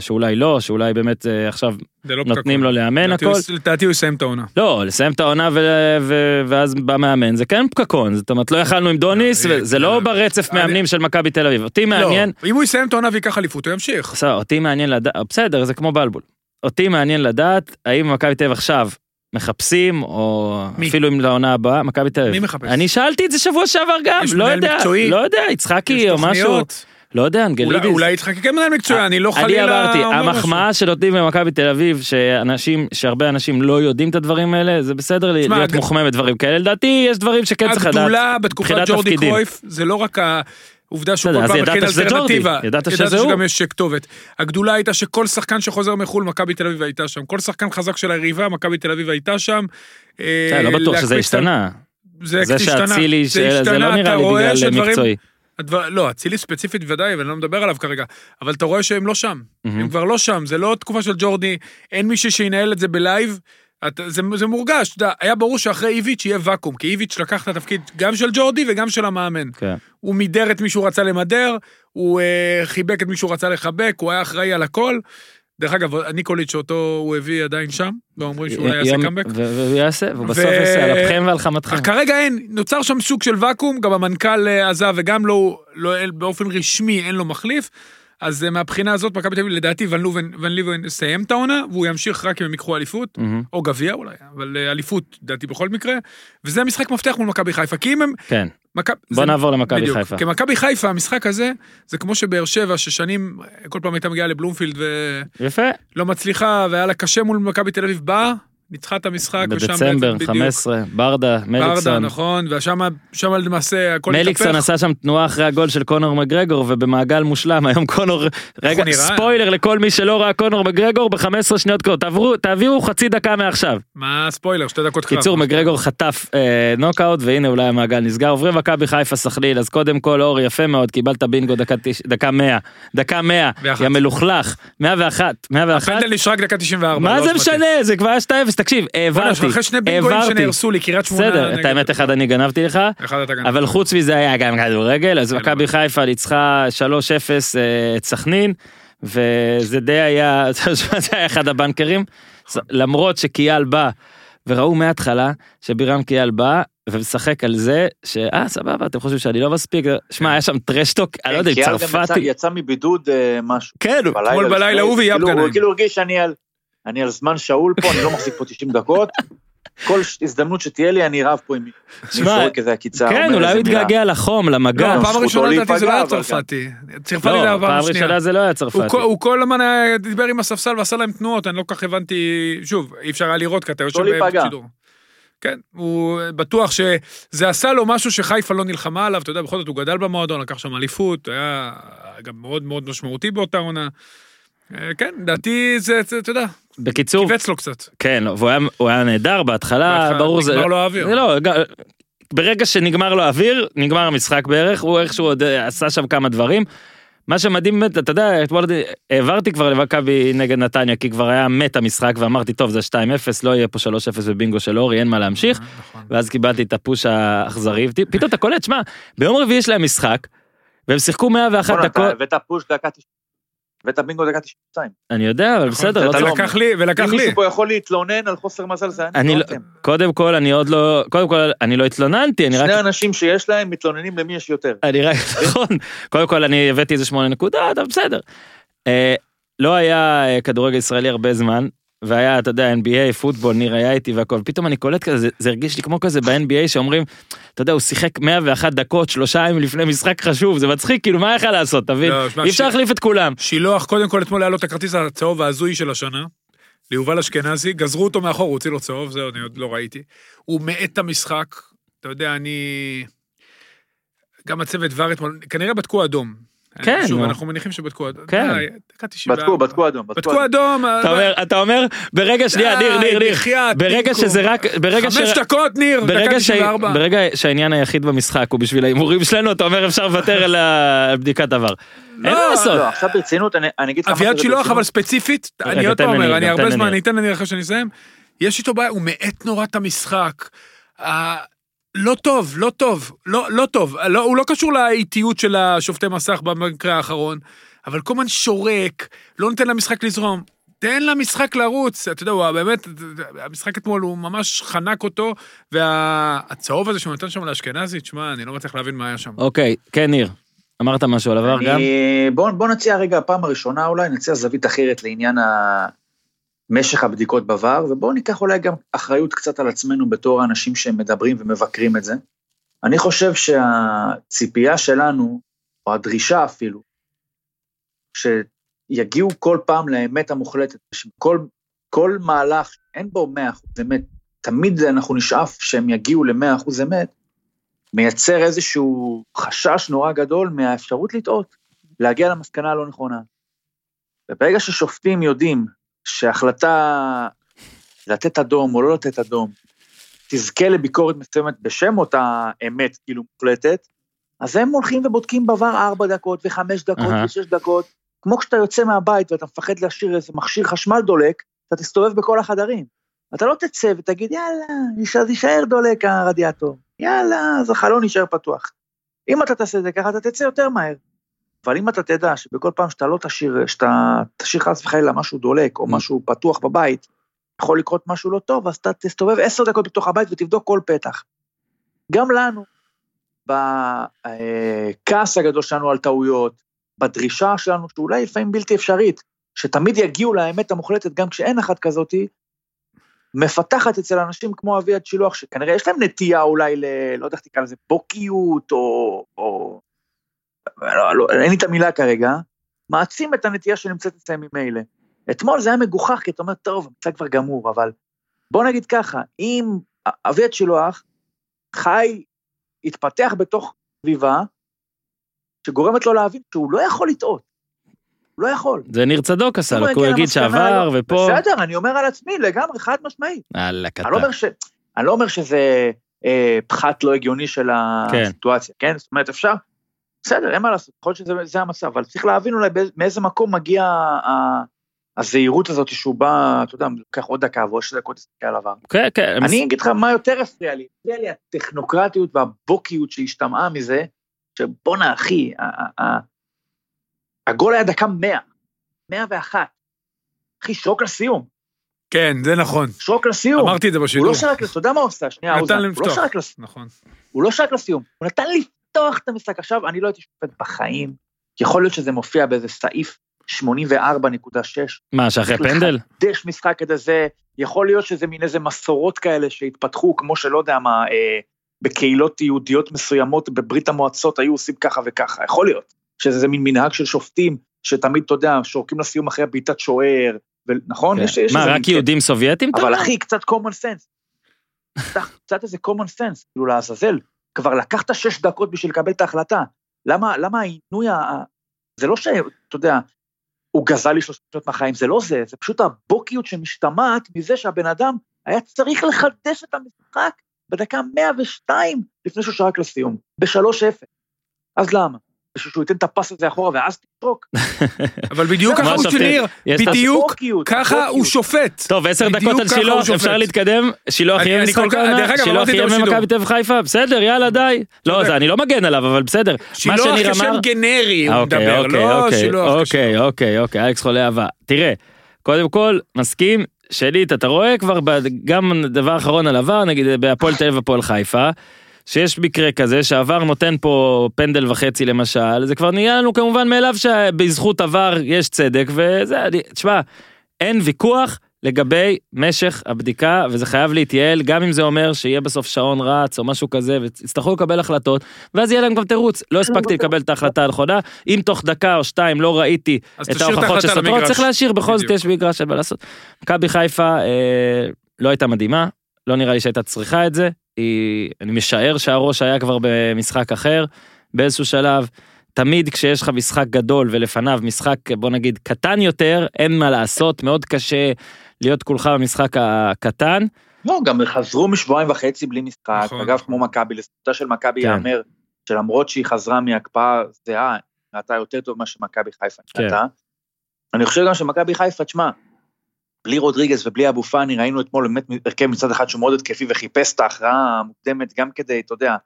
שאולי לא, שאולי באמת אה, עכשיו זה לא נותנים פקקון. לו לאמן הכל. לדעתי הוא יסיים את העונה. לא, לסיים את העונה ו... ו... ואז בא מאמן, זה כן פקקון, זאת אומרת לא יכלנו עם דוניס, וזה לא ברצף מאמנים של מכבי תל אביב. אותי מעניין, לא, אם הוא יסיים את העונה וייקח אליפות, הוא ימשיך. בסדר, אותי מעניין לדעת, בסדר, זה כמו בלבול. אותי מעניין לדעת האם מכבי תל אביב עכשיו מחפשים, או מי? אפילו אם לעונה הבאה, מכבי תל אביב. מי מחפש? אני שאלתי את זה שבוע שעבר גם, לא יודע, מקצועי? לא יודע, יצחקי או משהו, תוכניות. לא יודע, אנגלידיס. אולי- אולי יצחקי כן מנהל מקצועי, אני לא אני חלילה אמרתי, אומר משהו. המחמאה שנותנים במכבי תל אביב, שאנשים, שהרבה אנשים לא יודעים את הדברים האלה, זה בסדר תשמע, להיות הג- מוחמא בדברים כאלה, לדעתי יש דברים שכן צריך לדעת. הגדולה בתקופת ג'ורדי. קרויף, זה לא רק העובדה שהוא כל פעם ידעת מכין אלטרנטיבה. ידעת שזה הוא. שגם יש כתובת. הגדולה הייתה שכל שחקן שחוזר מחו"ל, מכבי תל אביב הייתה שם. כל שחקן חזק של היריבה, מכבי תל אביב הייתה שם. אה, לא בטוח שזה השתנה. זה. שאצילי, זה לא נראה לי בגלל שדברים- מקצועי. הדבר, לא, אצילי ספציפית ודאי, ואני לא מדבר עליו כרגע, אבל אתה רואה שהם לא שם. מהמם. הם כבר לא שם, זה לא תקופה של ג'ורדי, אין מישהו שינהל את זה בלייב. אתה, זה, זה מורגש, אתה יודע, היה ברור שאחרי איביץ' יהיה ואקום, כי איביץ' לקח את התפקיד גם של ג'ורדי וגם של המאמן. כן. הוא מידר את מי שהוא רצה למדר, הוא אה, חיבק את מי שהוא רצה לחבק, הוא היה אחראי על הכל. דרך אגב, ניקוליץ' שאותו הוא הביא עדיין שם, ואומרים שאולי יעשה יום- קאמבק. והוא יעשה, והוא בסוף ו- יעשה על אפכם ועל חמתכם. כרגע אין, נוצר שם סוג של ואקום, גם המנכ"ל אה, עזב וגם לא, לא, באופן רשמי אין לו מחליף. אז אה, מהבחינה הזאת, מכבי תל אביב, לדעתי, ון לובן, ון ליבן יסיים את העונה, והוא ימשיך רק אם הם ייקחו אליפות, מהמם. או גביע אולי, אבל אה, אליפות, לדעתי, בכל מקרה. וזה משחק מפתח מול מכבי חיפה, כי אם הם... כן, מכב... בוא זה- נעבור למכבי. חיפה. כי מכבי חיפה, המשחק הזה, זה כמו שבאר שבע, ששנים, אה, כל פעם הייתה מגיעה לבלומפילד יפה, ולא מצליחה, והיה לה קשה מול מכבי תל אביב, באה, ניצחה את המשחק, בדצמבר, בעצם בדיוק. 15, ברדה, ברדה, מליקסון. נכון, ושם שם למעשה הכל מליקסון התהפך. עשה שם תנועה אחרי הגול של קונור מגרגור ובמעגל מושלם היום קונור רגע נראה? ספוילר לכל מי שלא ראה קונור מגרגור ב-15 שניות קודם תעברו תעבירו חצי דקה מעכשיו. מה הספוילר? שתי דקות קרב. קיצור מגרגור חטף אה, נוקאוט והנה אולי המעגל נסגר עוברים מכבי חיפה סכליל אז קודם כל אור יפה מאוד קיבלת בינגו דקה דקה 100 דקה 100 ואחת. יא מלוכלך 101 101 הפנדל נשרק דקה 94. מה לא זה אשמתי. משנה זה כבר היה 2-0 תקשיב העברתי אחרי שני בינגואים העברתי. שנהרסו לי, קריית שמונה. בסדר את האמת אחד אני גנבתי לך. אבל חוץ מזה היה גם כדורגל, אז כן, מכבי חיפה ניצחה 3-0 אה, את סכנין, וזה די היה, זה היה אחד הבנקרים, נכון. למרות שקיאל בא, וראו מההתחלה שבירם קיאל בא, ומשחק על זה, שאה סבבה אתם חושבים שאני לא מספיק, שמע היה שם טרשטוק, אני לא יודע, יצא- צרפתי, יצא מבידוד אה, משהו. כן, בלילה אתמול בלילה לפני, הוא ויאב כאילו- גנאים. הוא כאילו הרגיש שאני על... אני על זמן שאול פה, אני לא מחזיק פה 90 דקות. כל הזדמנות שתהיה לי, אני רב פה עם שמע, זורק איזה עקיצה. כן אולי הוא. התגעגע לחום, למגע, לא, פעם ראשונה לדעתי זה לא היה צרפתי. צרפתי לא, זה היה פעם פעם. ראשונה זה לא היה צרפתי, הוא כל- הזמן דיבר עם הספסל ועשה להם תנועות, אני לא כל כך הבנתי, שוב, אי אפשר היה לראות כי אתה יושב לא. בשידור. כן, הוא בטוח שזה עשה לו משהו שחיפה לא נלחמה עליו, אתה יודע, בכל זאת הוא גדל במועדון, לקח שם אליפות, היה גם מאוד מאוד משמעותי באותה עונה. אה, כן, לדעתי זה, זה, אתה יודע, בקיצור, קיבץ לו קצת. כן, והוא היה- הוא היה נהדר בהתחלה, בהתחלה ברור זה... נגמר לו האוויר. לא, ברגע שנגמר לו האוויר, נגמר המשחק בערך, הוא איכשהו עוד אה, עשה שם כמה דברים. מה שמדהים באמת, אתה יודע, אתמול העברתי כבר למכבי נגד נתניה, כי כבר היה מת המשחק, ואמרתי, טוב, זה 2-0, לא יהיה פה 3-0 בבינגו של אורי, אין מה להמשיך. נכון. ואז קיבלתי את הפוש האכזרי, פתאום אתה קולט, שמע, ביום רביעי יש להם משחק, והם שיחקו 101 בואנה, אתה דקות, הבאת פוש דקה 90. הבאת בינגו דקה 92. אני יודע, אבל נכון, בסדר, לא אתה צריך... ולקח לי, ולקח אם לי. מישהו פה יכול להתלונן על חוסר מזל, זה אני לא, לא. קודם כל, אני עוד לא, קודם כל, אני לא התלוננתי, אני רק, שני אנשים שיש להם מתלוננים למי יש יותר. אני רק, נכון, קודם כל אני הבאתי איזה שמונה נקודות, אבל בסדר. אה, לא היה אה, כדורגל ישראלי הרבה זמן, והיה, אתה יודע, NBA, פוטבול, ניר היה איתי והכל, פתאום אני קולט כזה, זה, זה הרגיש לי כמו כזה ב-NBA שאומרים, אתה יודע, הוא שיחק 101 דקות, שלושה ימים לפני משחק חשוב, זה מצחיק, כאילו, מה יכול לעשות, תבין? לא, אי אפשר להחליף את כולם. שילוח, קודם כל אתמול היה לו את הכרטיס הצהוב ההזוי של השנה. ליובל אשכנזי, גזרו אותו מאחור, הוא הוציא לו צהוב, זהו, אני עוד לא ראיתי. הוא מאט את המשחק, אתה יודע, אני... גם הצוות ור אתמול, כנראה בדקו אדום. כן, שוב, נו. אנחנו מניחים שבדקו אדום. כן. דקה 94. בדקו, בדקו אדום. בדקו אדום. אתה אומר, אתה אומר, ברגע, שנייה, ניר, ניר, ניר, ברגע. שזה רק, ברגע ש... חמש דקות, ניר, דקה ברגע, ש... 94. ברגע שהעניין היחיד במשחק הוא בשביל ההימורים שלנו, אתה אומר אפשר לוותר על ה- על בדיקת עבר. אין מה לא, לעשות. לא, עכשיו ברצינות, אני אני אגיד לך אביעד שילוח. אבל ספציפית, אני עוד פעם אומר, אני הרבה זמן. אני אתן לניר אחרי שאני אסיים. יש איתו בעיה, הוא מאט נורא את המשחק. לא טוב, לא טוב, לא, לא טוב. לא, הוא לא קשור לאיטיות של השופטי מסך במקרה האחרון, אבל כל הזמן שורק, לא נותן למשחק לזרום. תן למשחק לרוץ, אתה יודע, הוא באמת, המשחק אתמול הוא ממש חנק אותו, והצהוב הזה שהוא נתן שם לאשכנזי, תשמע, אני לא מצליח להבין מה היה שם. אוקיי, כן ניר. אמרת משהו על עבר גם? אני- בוא, בוא נציע רגע, פעם הראשונה אולי, נציע זווית אחרת לעניין ה- משך הבדיקות בVAR, ובואו ניקח אולי גם אחריות קצת על עצמנו בתור האנשים שמדברים ומבקרים את זה. אני חושב שהציפייה שלנו, או הדרישה אפילו, שיגיעו כל פעם לאמת המוחלטת, שכל כל מהלך, אין בו 100% אמת, תמיד אנחנו נשאף שהם יגיעו ל-100% אמת, מייצר איזשהו חשש נורא גדול מהאפשרות לטעות, להגיע למסקנה הלא נכונה. וברגע ששופטים יודעים שהחלטה לתת אדום או לא לתת אדום, תזכה לביקורת מסוימת בשם אותה אמת כאילו מוחלטת, אז הם הולכים ובודקים בעבר ארבע דקות וחמש דקות אהה. ושש דקות, כמו כשאתה יוצא מהבית ואתה מפחד להשאיר איזה מכשיר חשמל דולק, אתה תסתובב בכל החדרים. אתה לא תצא ותגיד, יאללה, אז יישאר דולק הרדיאטור, יאללה, אז החלון יישאר פתוח. אם אתה תעשה את זה ככה, אתה תצא יותר מהר. אבל אם אתה תדע שבכל פעם שאתה לא תשאיר, שאתה תשאיר חס וחלילה משהו דולק, או Mm. משהו פתוח בבית, יכול לקרות משהו לא טוב, אז אתה תסתובב עשר דקות בתוך הבית ותבדוק כל פתח. גם לנו, בכעס הגדול שלנו על טעויות, בדרישה שלנו, שאולי לפעמים בלתי אפשרית, שתמיד יגיעו לאמת המוחלטת גם כשאין אחת כזאתי, מפתחת אצל אנשים כמו אביעד שילוח, שכנראה יש להם נטייה אולי ל... לא יודע איך תקרא לזה, בוקיות, או... או... לא, לא, אין לי את המילה כרגע, מעצים את הנטייה שנמצאת אצלם ממילא. אתמול זה היה מגוחך, כי אתה אומר, טוב, המשחק כבר גמור, אבל בוא נגיד ככה, אם אביעד שילוח חי, התפתח בתוך סביבה, שגורמת לו להבין שהוא לא יכול לטעות. הוא לא יכול. זה ניר צדוק עשה לו, הוא יגיד שעבר לא- ופה... בסדר, אני אומר על עצמי לגמרי, חד משמעית. יאללה, אני לא אומר, ש... אני לא אומר שזה אה, פחת לא הגיוני של כן. הסיטואציה, כן? זאת אומרת, אפשר, בסדר, אין מה לעשות, יכול להיות שזה זה המצב, אבל צריך להבין אולי מאיזה מקום מגיע ה- הזהירות הזאת שהוא בא, אתה יודע, לוקח עוד דקה ועוד שתי דקות להסתכל על עבר. כן, כן, אני אגיד לך מה יותר הפריע לי, הפריע לי הטכנוקרטיות והבוקיות שהשתמעה מזה, שבואנה אחי, הגול היה דקה 100, 101. אחי, שרוק לסיום, כן, זה נכון. שרוק לסיום. אמרתי את זה הוא בשידור. לא שרק, אתה יודע מה הוא עושה? שנייה, נתן אוזן, להם הוא לא לפתוח. שרק לסיום. נכון. הוא לא שרק לסיום, הוא נתן לפתוח את המשחק. עכשיו, אני לא הייתי שופט בחיים, יכול להיות שזה מופיע באיזה סעיף 84.6, מה, שאחרי פנדל? דש משחק כזה, זה, יכול להיות שזה מין איזה מסורות כאלה שהתפתחו, כמו שלא יודע מה, אה, בקהילות יהודיות מסוימות בברית המועצות היו עושים ככה וככה, יכול להיות. שזה מין מנהג של שופטים, שתמיד, אתה יודע, שורקים לסיום אחרי בעיטת שוער, ו- נכון? כן. יש, יש מה, רק יהודים סובייטים? אבל? אחי, קצת common sense. קצת איזה common sense, כאילו לעזאזל. כבר לקחת שש דקות בשביל לקבל את ההחלטה. למה, למה העינוי, ה- זה לא שאתה יודע, הוא גזל לי שלוש שנות מהחיים, זה לא זה, זה פשוט הבוקיות שמשתמעת מזה שהבן אדם היה צריך לחדש את המשחק בדקה 102 לפני שהוא שרק לסיום, ב-3-0. אז למה? בשביל שהוא ייתן את הפס הזה אחורה ואז תשרוק. אבל בדיוק ככה הוא? שניר, בדיוק ככה. הוא שופט. טוב, עשר דקות על שילוח, שופט. אפשר להתקדם? שילוח אני- יהיה אני משחק העונה? שילוח את יהיה. ממכבי תל אביב חיפה? בסדר, יאללה, די. לא, אני לא מגן עליו, אבל בסדר. שילוח שניר כשם אמר... גנרי הוא אוקיי, מדבר, אוקיי, לא אוקיי, שילוח אוקיי, כשם. אוקיי, אוקיי, אלכס חולה אהבה. תראה, קודם כל, מסכים, שליט, אתה רואה כבר, גם דבר אחרון על עבר, נגיד בהפועל תל אביב הפועל חיפה, שיש מקרה כזה שעבר נותן פה פנדל וחצי למשל, זה כבר נהיה לנו כמובן מאליו שבזכות עבר יש צדק, וזה, אני- תשמע, אין ויכוח לגבי משך הבדיקה, וזה חייב להתייעל, גם אם זה אומר שיהיה בסוף שעון רץ או משהו כזה, ויצטרכו לקבל החלטות, ואז יהיה להם גם תירוץ. לא הספקתי לקבל את ההחלטה הנכונה, אם תוך דקה או שתיים לא ראיתי את ההוכחות שסותרות. צריך להשאיר, בכל זאת. יש מגרש אין מה לעשות. מכבי חיפה אה, לא הייתה מדהימה, לא נראה לי שהייתה צריכה את זה, היא, אני משער שהראש היה כבר במשחק אחר, באיזשהו שלב. תמיד כשיש לך משחק גדול ולפניו משחק בוא נגיד קטן יותר, אין מה לעשות, מאוד קשה להיות כולך במשחק הקטן. לא, גם חזרו משבועיים וחצי בלי משחק, נכון, אגב, נכון. כמו מכבי, לזכותה של מכבי כן. ייאמר, שלמרות שהיא חזרה מהקפאה זהה, נראתה יותר טוב ממה שמכבי חיפה כן. נראתה. אני חושב גם שמכבי חיפה, תשמע, בלי רודריגז ובלי אבו פאני, ראינו אתמול באמת הרכב מצד אחד שהוא מאוד התקפי וחיפש את ההכרעה המוקדמת, גם כדי, אתה יודע,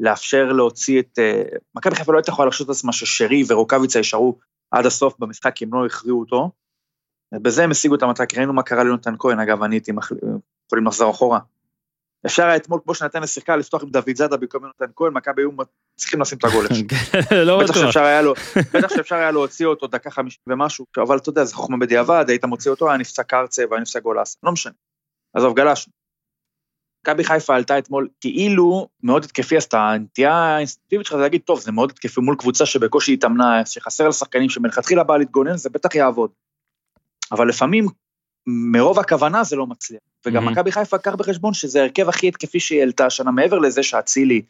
לאפשר להוציא את... אה, מכבי חיפה לא הייתה יכולה לחשוב את עצמה ששרי ורוקאביצה יישארו עד הסוף במשחק, כי הם לא הכריעו אותו. בזה הם השיגו את המטרה, כי ראינו מה קרה ליונתן כהן, אגב, אני הייתי. יכולים לחזור אחורה. אפשר היה אתמול, כמו שנתן לשיחקה, לפתוח עם דוד זאדה במקום יונתן כהן, מכבי היו צריכים לשים את הגול. לא בטח בטוח. שאפשר היה לו, בטח שאפשר היה להוציא אותו דקה חמישים ומשהו, אבל אתה יודע, זה חוכמה בדיעבד, היית מוציא אותו, היה נפסק קרצה והיה נפסק גולאס, לא משנה. עזוב, גלשנו. מכבי חיפה עלתה אתמול כאילו מאוד התקפי, אז הנטייה האינסטינקטיבית שלך זה להגיד, טוב, זה מאוד התקפי מול קבוצה שבקושי התאמנה, שחסר לה שחקנים שמלכתחילה באה להתגונן, זה בטח יעבוד. אבל לפעמים, מרוב הכוונה זה לא מצליח. וגם. מכבי חיפה, קח בחשבון שזה ההרכב הכי התקפי שהיא העלתה השנה, מעבר לזה שאצילי,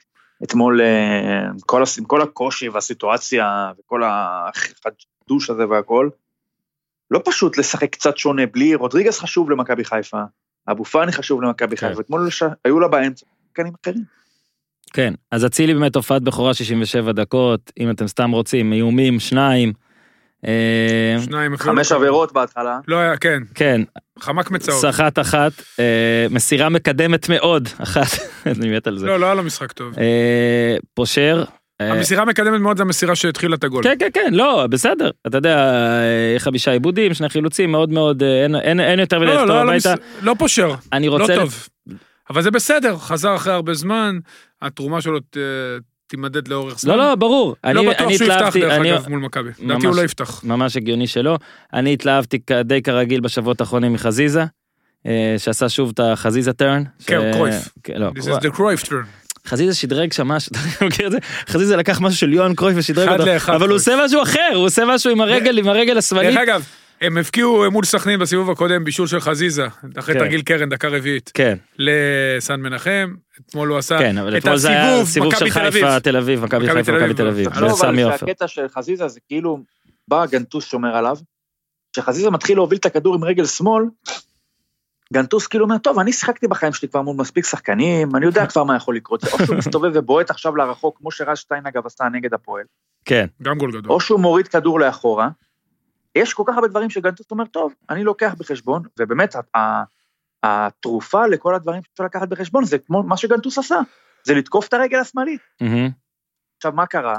אתמול, אה, עם כל, הס- כל הקושי והסיטואציה וכל החדוש הזה והכל, לא פשוט לשחק קצת שונה, בלי, רודריגז חשוב למכבי חיפה, אבו פאני חשוב למכבי כן. חיפה, אתמול ש- היו לה באמצע שחקנים אחרים. כן, אז אצילי באמת הופעת בכורה 67 דקות, אם אתם סתם רוצים, איומים, שניים. אה, שניים. חמש לא- עבירות בהתחלה, לא היה, כן, כן, חמק מצהוב. סחט אחת, אה, מסירה מקדמת מאוד, אחת, אני מת על זה. לא, לא היה לו משחק טוב. אה, פושר. המסירה מקדמת מאוד זה המסירה שהתחילה את הגול. כן, כן, כן, לא, בסדר. אתה יודע, חמישה עיבודים, שני חילוצים, מאוד מאוד, אין- אין אין יותר מדי לא, לפתור לא, לא, הביתה. מס- לא פושר, אני לא רוצה... טוב. אבל זה בסדר, חזר אחרי הרבה זמן, התרומה שלו תימדד לאורך זמן. לא, לא, ברור. לא אני- בטוח אני שהוא יפתח דרך אני- אגב מול מכבי. לדעתי הוא לא יפתח. ממש הגיוני שלא. אני התלהבתי די כרגיל בשבועות האחרונים מחזיזה, אה, שעשה שוב את החזיזה טרן. כן, ש- קרויף. כן, לא, This is the Cruyff turn. חזיזה שדרג שם משהו, אתה מכיר את זה? חזיזה לקח משהו של יוהאן קרויף ושדרג אותו, אבל הוא קרויף. עושה משהו אחר, הוא עושה משהו עם הרגל, עם הרגל השמאלית. דרך אגב, הם הבקיעו מול סכנין בסיבוב הקודם בישול של חזיזה, אחרי כן. תרגיל קרן, דקה רביעית, כן, לסן מנחם, אתמול הוא עשה כן, אבל את אתמול זה היה סיבוב של. חיפה, תל אביב, מכבי חיפה, תל מכבי אביב. תל אביב, וסמי אבל עופר. שהקטע של חזיזה זה כאילו, בא גנטוס שומר עליו, כשחזיזה מתחיל להוביל את הכדור עם רגל שמאל, גנטוס כאילו אומר, טוב, אני שיחקתי בחיים שלי כבר מול מספיק שחקנים, אני יודע כבר מה יכול לקרות, זה או שהוא מסתובב ובועט עכשיו לרחוק, כמו שרז שטיין אגב עשה נגד הפועל, כן, גם גול גדול. או שהוא מוריד כדור לאחורה. יש כל כך הרבה דברים שגנטוס אומר, טוב, אני לוקח בחשבון, ובאמת, התרופה לכל הדברים שאפשר לקחת בחשבון, זה כמו מה שגנטוס עשה, זה לתקוף את הרגל השמאלית. מהמם. עכשיו, מה קרה?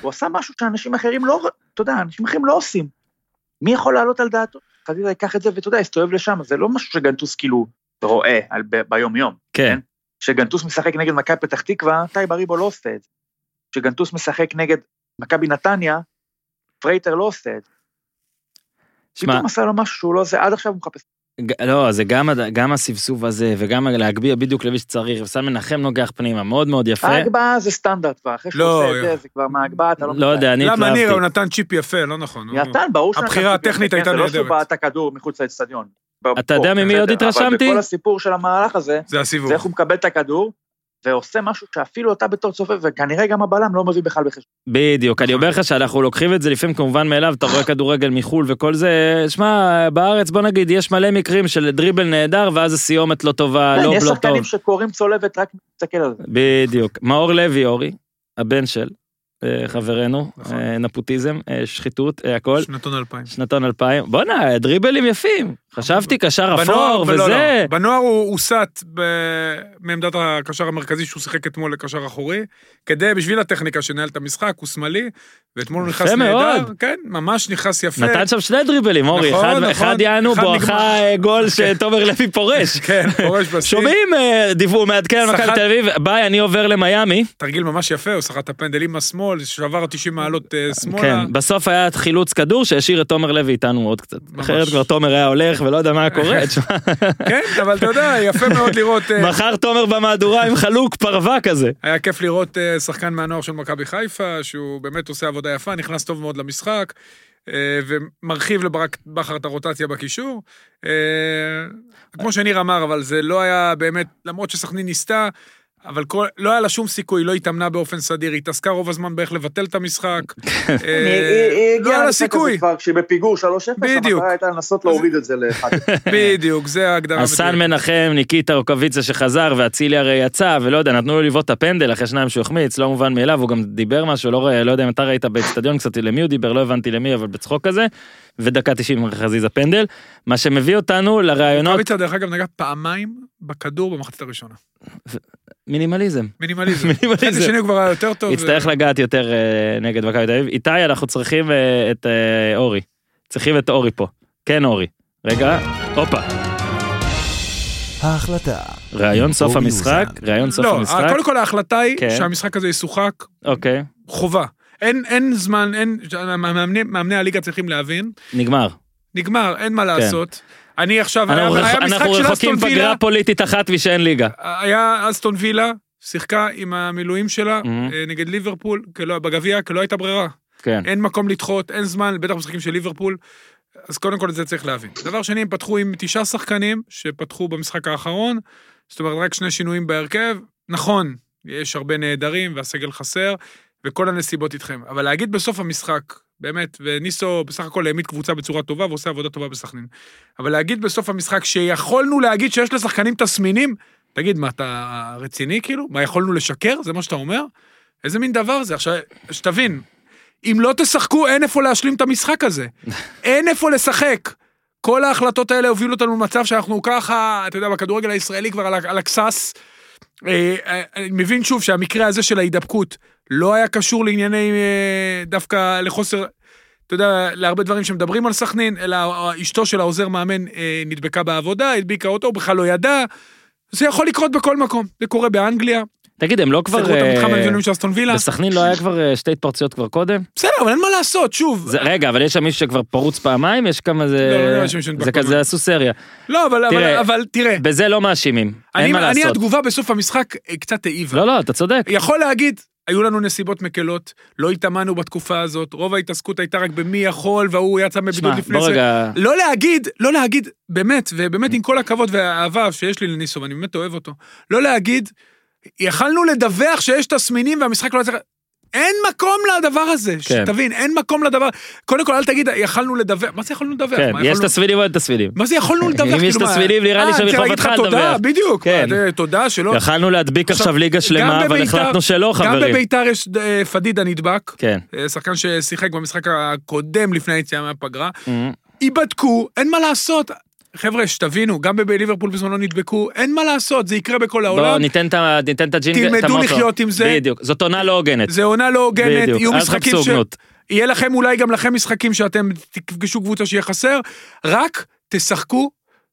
הוא עשה משהו שאנשים אחרים לא, אתה יודע, אנשים אחרים לא עושים. מי יכול לעלות על דעתו? חזיזה ייקח את זה ואתה יודע, יסתובב לשם, זה לא משהו שגנטוס כאילו רואה על, ב, ביום-יום. כן, כשגנטוס משחק נגד מכבי פתח תקווה, טייב אריבו לא עושה את זה. כשגנטוס משחק נגד מכבי נתניה, פרייטר לא עושה את זה. שמע, פתאום עשה לו משהו שהוא לא עושה, עד עכשיו הוא מחפש. ג- לא, זה גם, גם הסבסוב הזה, וגם להגביה בדיוק למי שצריך, וסן מנחם נוגח פנימה, מאוד מאוד יפה. ההגבהה זה סטנדרט כבר, אחרי שהוא לא, עושה את זה, זה כבר מההגבהה, אתה לא... לא יודע, אני למה התלהבתי. ניר, הוא נתן צ'יפ יפה, לא נכון. נתן, ברור שהוא הבחירה הטכנית הייתה זה לא שהוא נהדרת. בעט הכדור מחוץ לאצטדיון. אתה יודע ממי עוד התרשמתי? אבל בכל הסיפור של המהלך הזה, זה הסיבוב. זה איך הוא מקבל את הכדור, ועושה משהו שאפילו אתה בתור צופה, וכנראה גם הבלם לא מביא בכלל בחשבון. בדיוק, אני. אומר לך שאנחנו לוקחים את זה לפעמים כמובן מאליו, אתה רואה כדורגל מחול וכל זה, שמע, בארץ בוא נגיד, יש מלא מקרים של דריבל נהדר, ואז הסיומת לא טובה, כן, לא יש לא שחקנים טוב. שקוראים צולבת רק מסתכל על זה. בדיוק. מאור לוי, אורי, הבן של, אה, חברנו, נכון. אה, נפוטיזם, אה, שחיתות, הכל. שנתון 2000. שנתון 2000. בואנה, דריבלים יפים. חשבתי קשר אפור לא, וזה. לא. בנוער הוא הוסט ב- מעמדת הקשר המרכזי שהוא שיחק אתמול לקשר אחורי, כדי, בשביל הטכניקה שנהל את המשחק, הוא שמאלי, ואתמול הוא נכנס נהדר. כן, ממש נכנס יפה. נתן שם שני דריבלים, אורי. נכון, אחד- נכון. אחד יענו בואכה. אה, גול שתומר לוי פורש. כן, פורש בשיא. שומעים, אה, דיוור מעדכן על מכבי תל אביב, ביי, אני עובר למיאמי. תרגיל ממש יפה, הוא סחט את הפנדל עם השמאל, שבר 90 מעלות אה, שמאלה. כן, בסוף היה חילוץ כדור שהשאיר את תומר לוי איתנו עוד קצת. אחרת כבר תומר היה הולך ולא יודע מה היה קורה. תשמע, כן, אבל אתה יודע, יפה מאוד לראות, אה, מחר תומר במהדורה עם חלוק פרווה כזה. היה כיף לראות אה, שחקן מהנוער של מכבי חיפה, שהוא באמת עושה עבודה יפה, נכנס טוב מאוד למשחק, אה, ומרחיב לברק בכר את הרוטציה בקישור. כמו שניר אמר, אבל זה לא היה באמת, למרות שסכנין ניסתה, אבל כל, לא היה לה שום סיכוי, לא התאמנה באופן סדיר, היא התעסקה רוב הזמן באיך לבטל את המשחק. אה, היא- היא היא לא הגיעה היה לה סיכוי. כבר כשהיא בפיגור 3-0, בדיוק. המטרה הייתה לנסות להוריד את זה לאחד. בדיוק, זה ההגדרה. הסן. מנחם, ניקיטה רוקוויצה שחזר, ואצילי הרי יצא, ולא יודע, נתנו לו לבעוט את הפנדל אחרי שניים שהוא החמיץ, לא מובן מאליו, הוא גם דיבר משהו, לא, לא יודע אם אתה ראית באצטדיון קצת למי הוא דיבר, לא הבנתי למי, אבל בצחוק כזה, ודקה 90 חזיזה פנדל, מה שמביא אותנו לרעיונות רוקאביצה, דרך אגב, נגע פעמיים בכדור במחצית הראשונה. מינימליזם. מינימליזם. מינימליזם. חצי שני הוא כבר היה יותר טוב. יצטרך לגעת יותר אה, נגד מכבי תל אביב. איתי, אנחנו צריכים אה, את אה, אורי. צריכים את אורי פה. כן, אורי. רגע, הופה. ההחלטה. ראיון סוף המשחק. ראיון סוף לא, המשחק. קודם כל ההחלטה היא כן. שהמשחק הזה ישוחק אוקיי, חובה. אין, אין זמן, אין, מאמני, מאמני הליגה צריכים להבין. נגמר. נגמר, אין מה לעשות. אני עכשיו, כן. אנחנו היה, רח- היה משחק של רחוקים אסטון וילה, פגרה פוליטית אחת ושאין ליגה. היה אסטון וילה, שיחקה עם המילואים שלה Mhm. אה, נגד ליברפול, בגביע, כי לא הייתה ברירה. כן. אין מקום לדחות, אין זמן, בטח משחקים של ליברפול. אז קודם כל את זה צריך להבין. דבר שני, הם פתחו עם תשעה שחקנים שפתחו במשחק האחרון, זאת אומרת רק שני שינויים בהרכב. נכון, יש הרבה נעדרים והסגל חסר, וכל הנסיבות איתכם. אבל להגיד בסוף המשחק, באמת, וניסו בסך הכל העמיד קבוצה בצורה טובה ועושה עבודה טובה בסכנין. אבל להגיד בסוף המשחק שיכולנו להגיד שיש לשחקנים תסמינים, תגיד, מה, אתה רציני כאילו? מה, יכולנו לשקר? זה מה שאתה אומר? איזה מין דבר זה? עכשיו, שתבין, אם לא תשחקו, אין איפה להשלים את המשחק הזה. אין איפה לשחק. כל ההחלטות האלה הובילו אותנו למצב שאנחנו ככה, אתה יודע, בכדורגל הישראלי כבר על, הקסס. אה, אה, אני מבין שוב שהמקרה הזה של ההידבקות לא היה קשור לענייני, אה, דווקא לחוסר, אתה יודע, להרבה דברים שמדברים על סכנין, אלא אשתו של העוזר מאמן אה, נדבקה בעבודה, הדביקה אותו, הוא בכלל לא ידע. זה יכול לקרות בכל מקום, זה קורה באנגליה, תגיד, הם לא כבר... סגרו את המתחם המבנים של אסטון וילה. בסכנין לא היה כבר אה, שתי התפרצויות כבר קודם? בסדר, אבל אין מה לעשות, שוב. רגע, אבל יש שם מישהו שכבר פרוץ פעמיים? יש כמה זה... לא, לא נדבק זה. כזה עשו סריה. לא, אבל, תראה, בזה לא מאשימים. אין אני, מה אני לעשות. התגובה בסוף המשחק קצת העיבה. לא, לא, אתה צודק. יכול להגיד, היו לנו נסיבות מקלות, לא התאמנו בתקופה הזאת, רוב ההתעסקות הייתה רק במי יכול, והוא יצא מבידוד לפני זה. רגע... לא להגיד, לא להגיד, באמת, ובאמת עם כל הכבוד והאהבה שיש לי לניסו, ואני באמת אוהב אותו, לא להגיד, יכלנו לדווח שיש תסמינים והמשחק לא יצא... אין מקום לדבר הזה, כן. שתבין, אין מקום לדבר. קודם כל, אל תגיד, יכלנו לדווח, מה זה יכולנו לדווח? כן, מה, יש יכולנו- תסמינים או אין תסמינים. מה זה יכולנו לדווח? אם יש כאילו, מה- תסמינים, נראה לי אה, שמחובתך לדווח. תודה, בדיוק. כן. אה, תודה שלא... יכלנו להדביק עכשיו, ליגה שלמה, גם אבל החלטנו שלא, גם חברים. בביתר יש אה, פדידה נדבק, כן. שחקן ששיחק במשחק הקודם לפני היציאה מהפגרה. ייבדקו, אין מה לעשות. חבר'ה, שתבינו, גם בליברפול בזמנו נדבקו, אין מה לעשות, זה יקרה בכל העולם. ה- ניתן את הג'ינגל, את תלמדו המוטו. לחיות עם זה. בדיוק, זאת עונה לא הוגנת. זה עונה לא הוגנת, יהיו משחקים ש... יהיה לכם אולי גם לכם משחקים שאתם תפגשו קבוצה שיהיה חסר, רק תשחקו,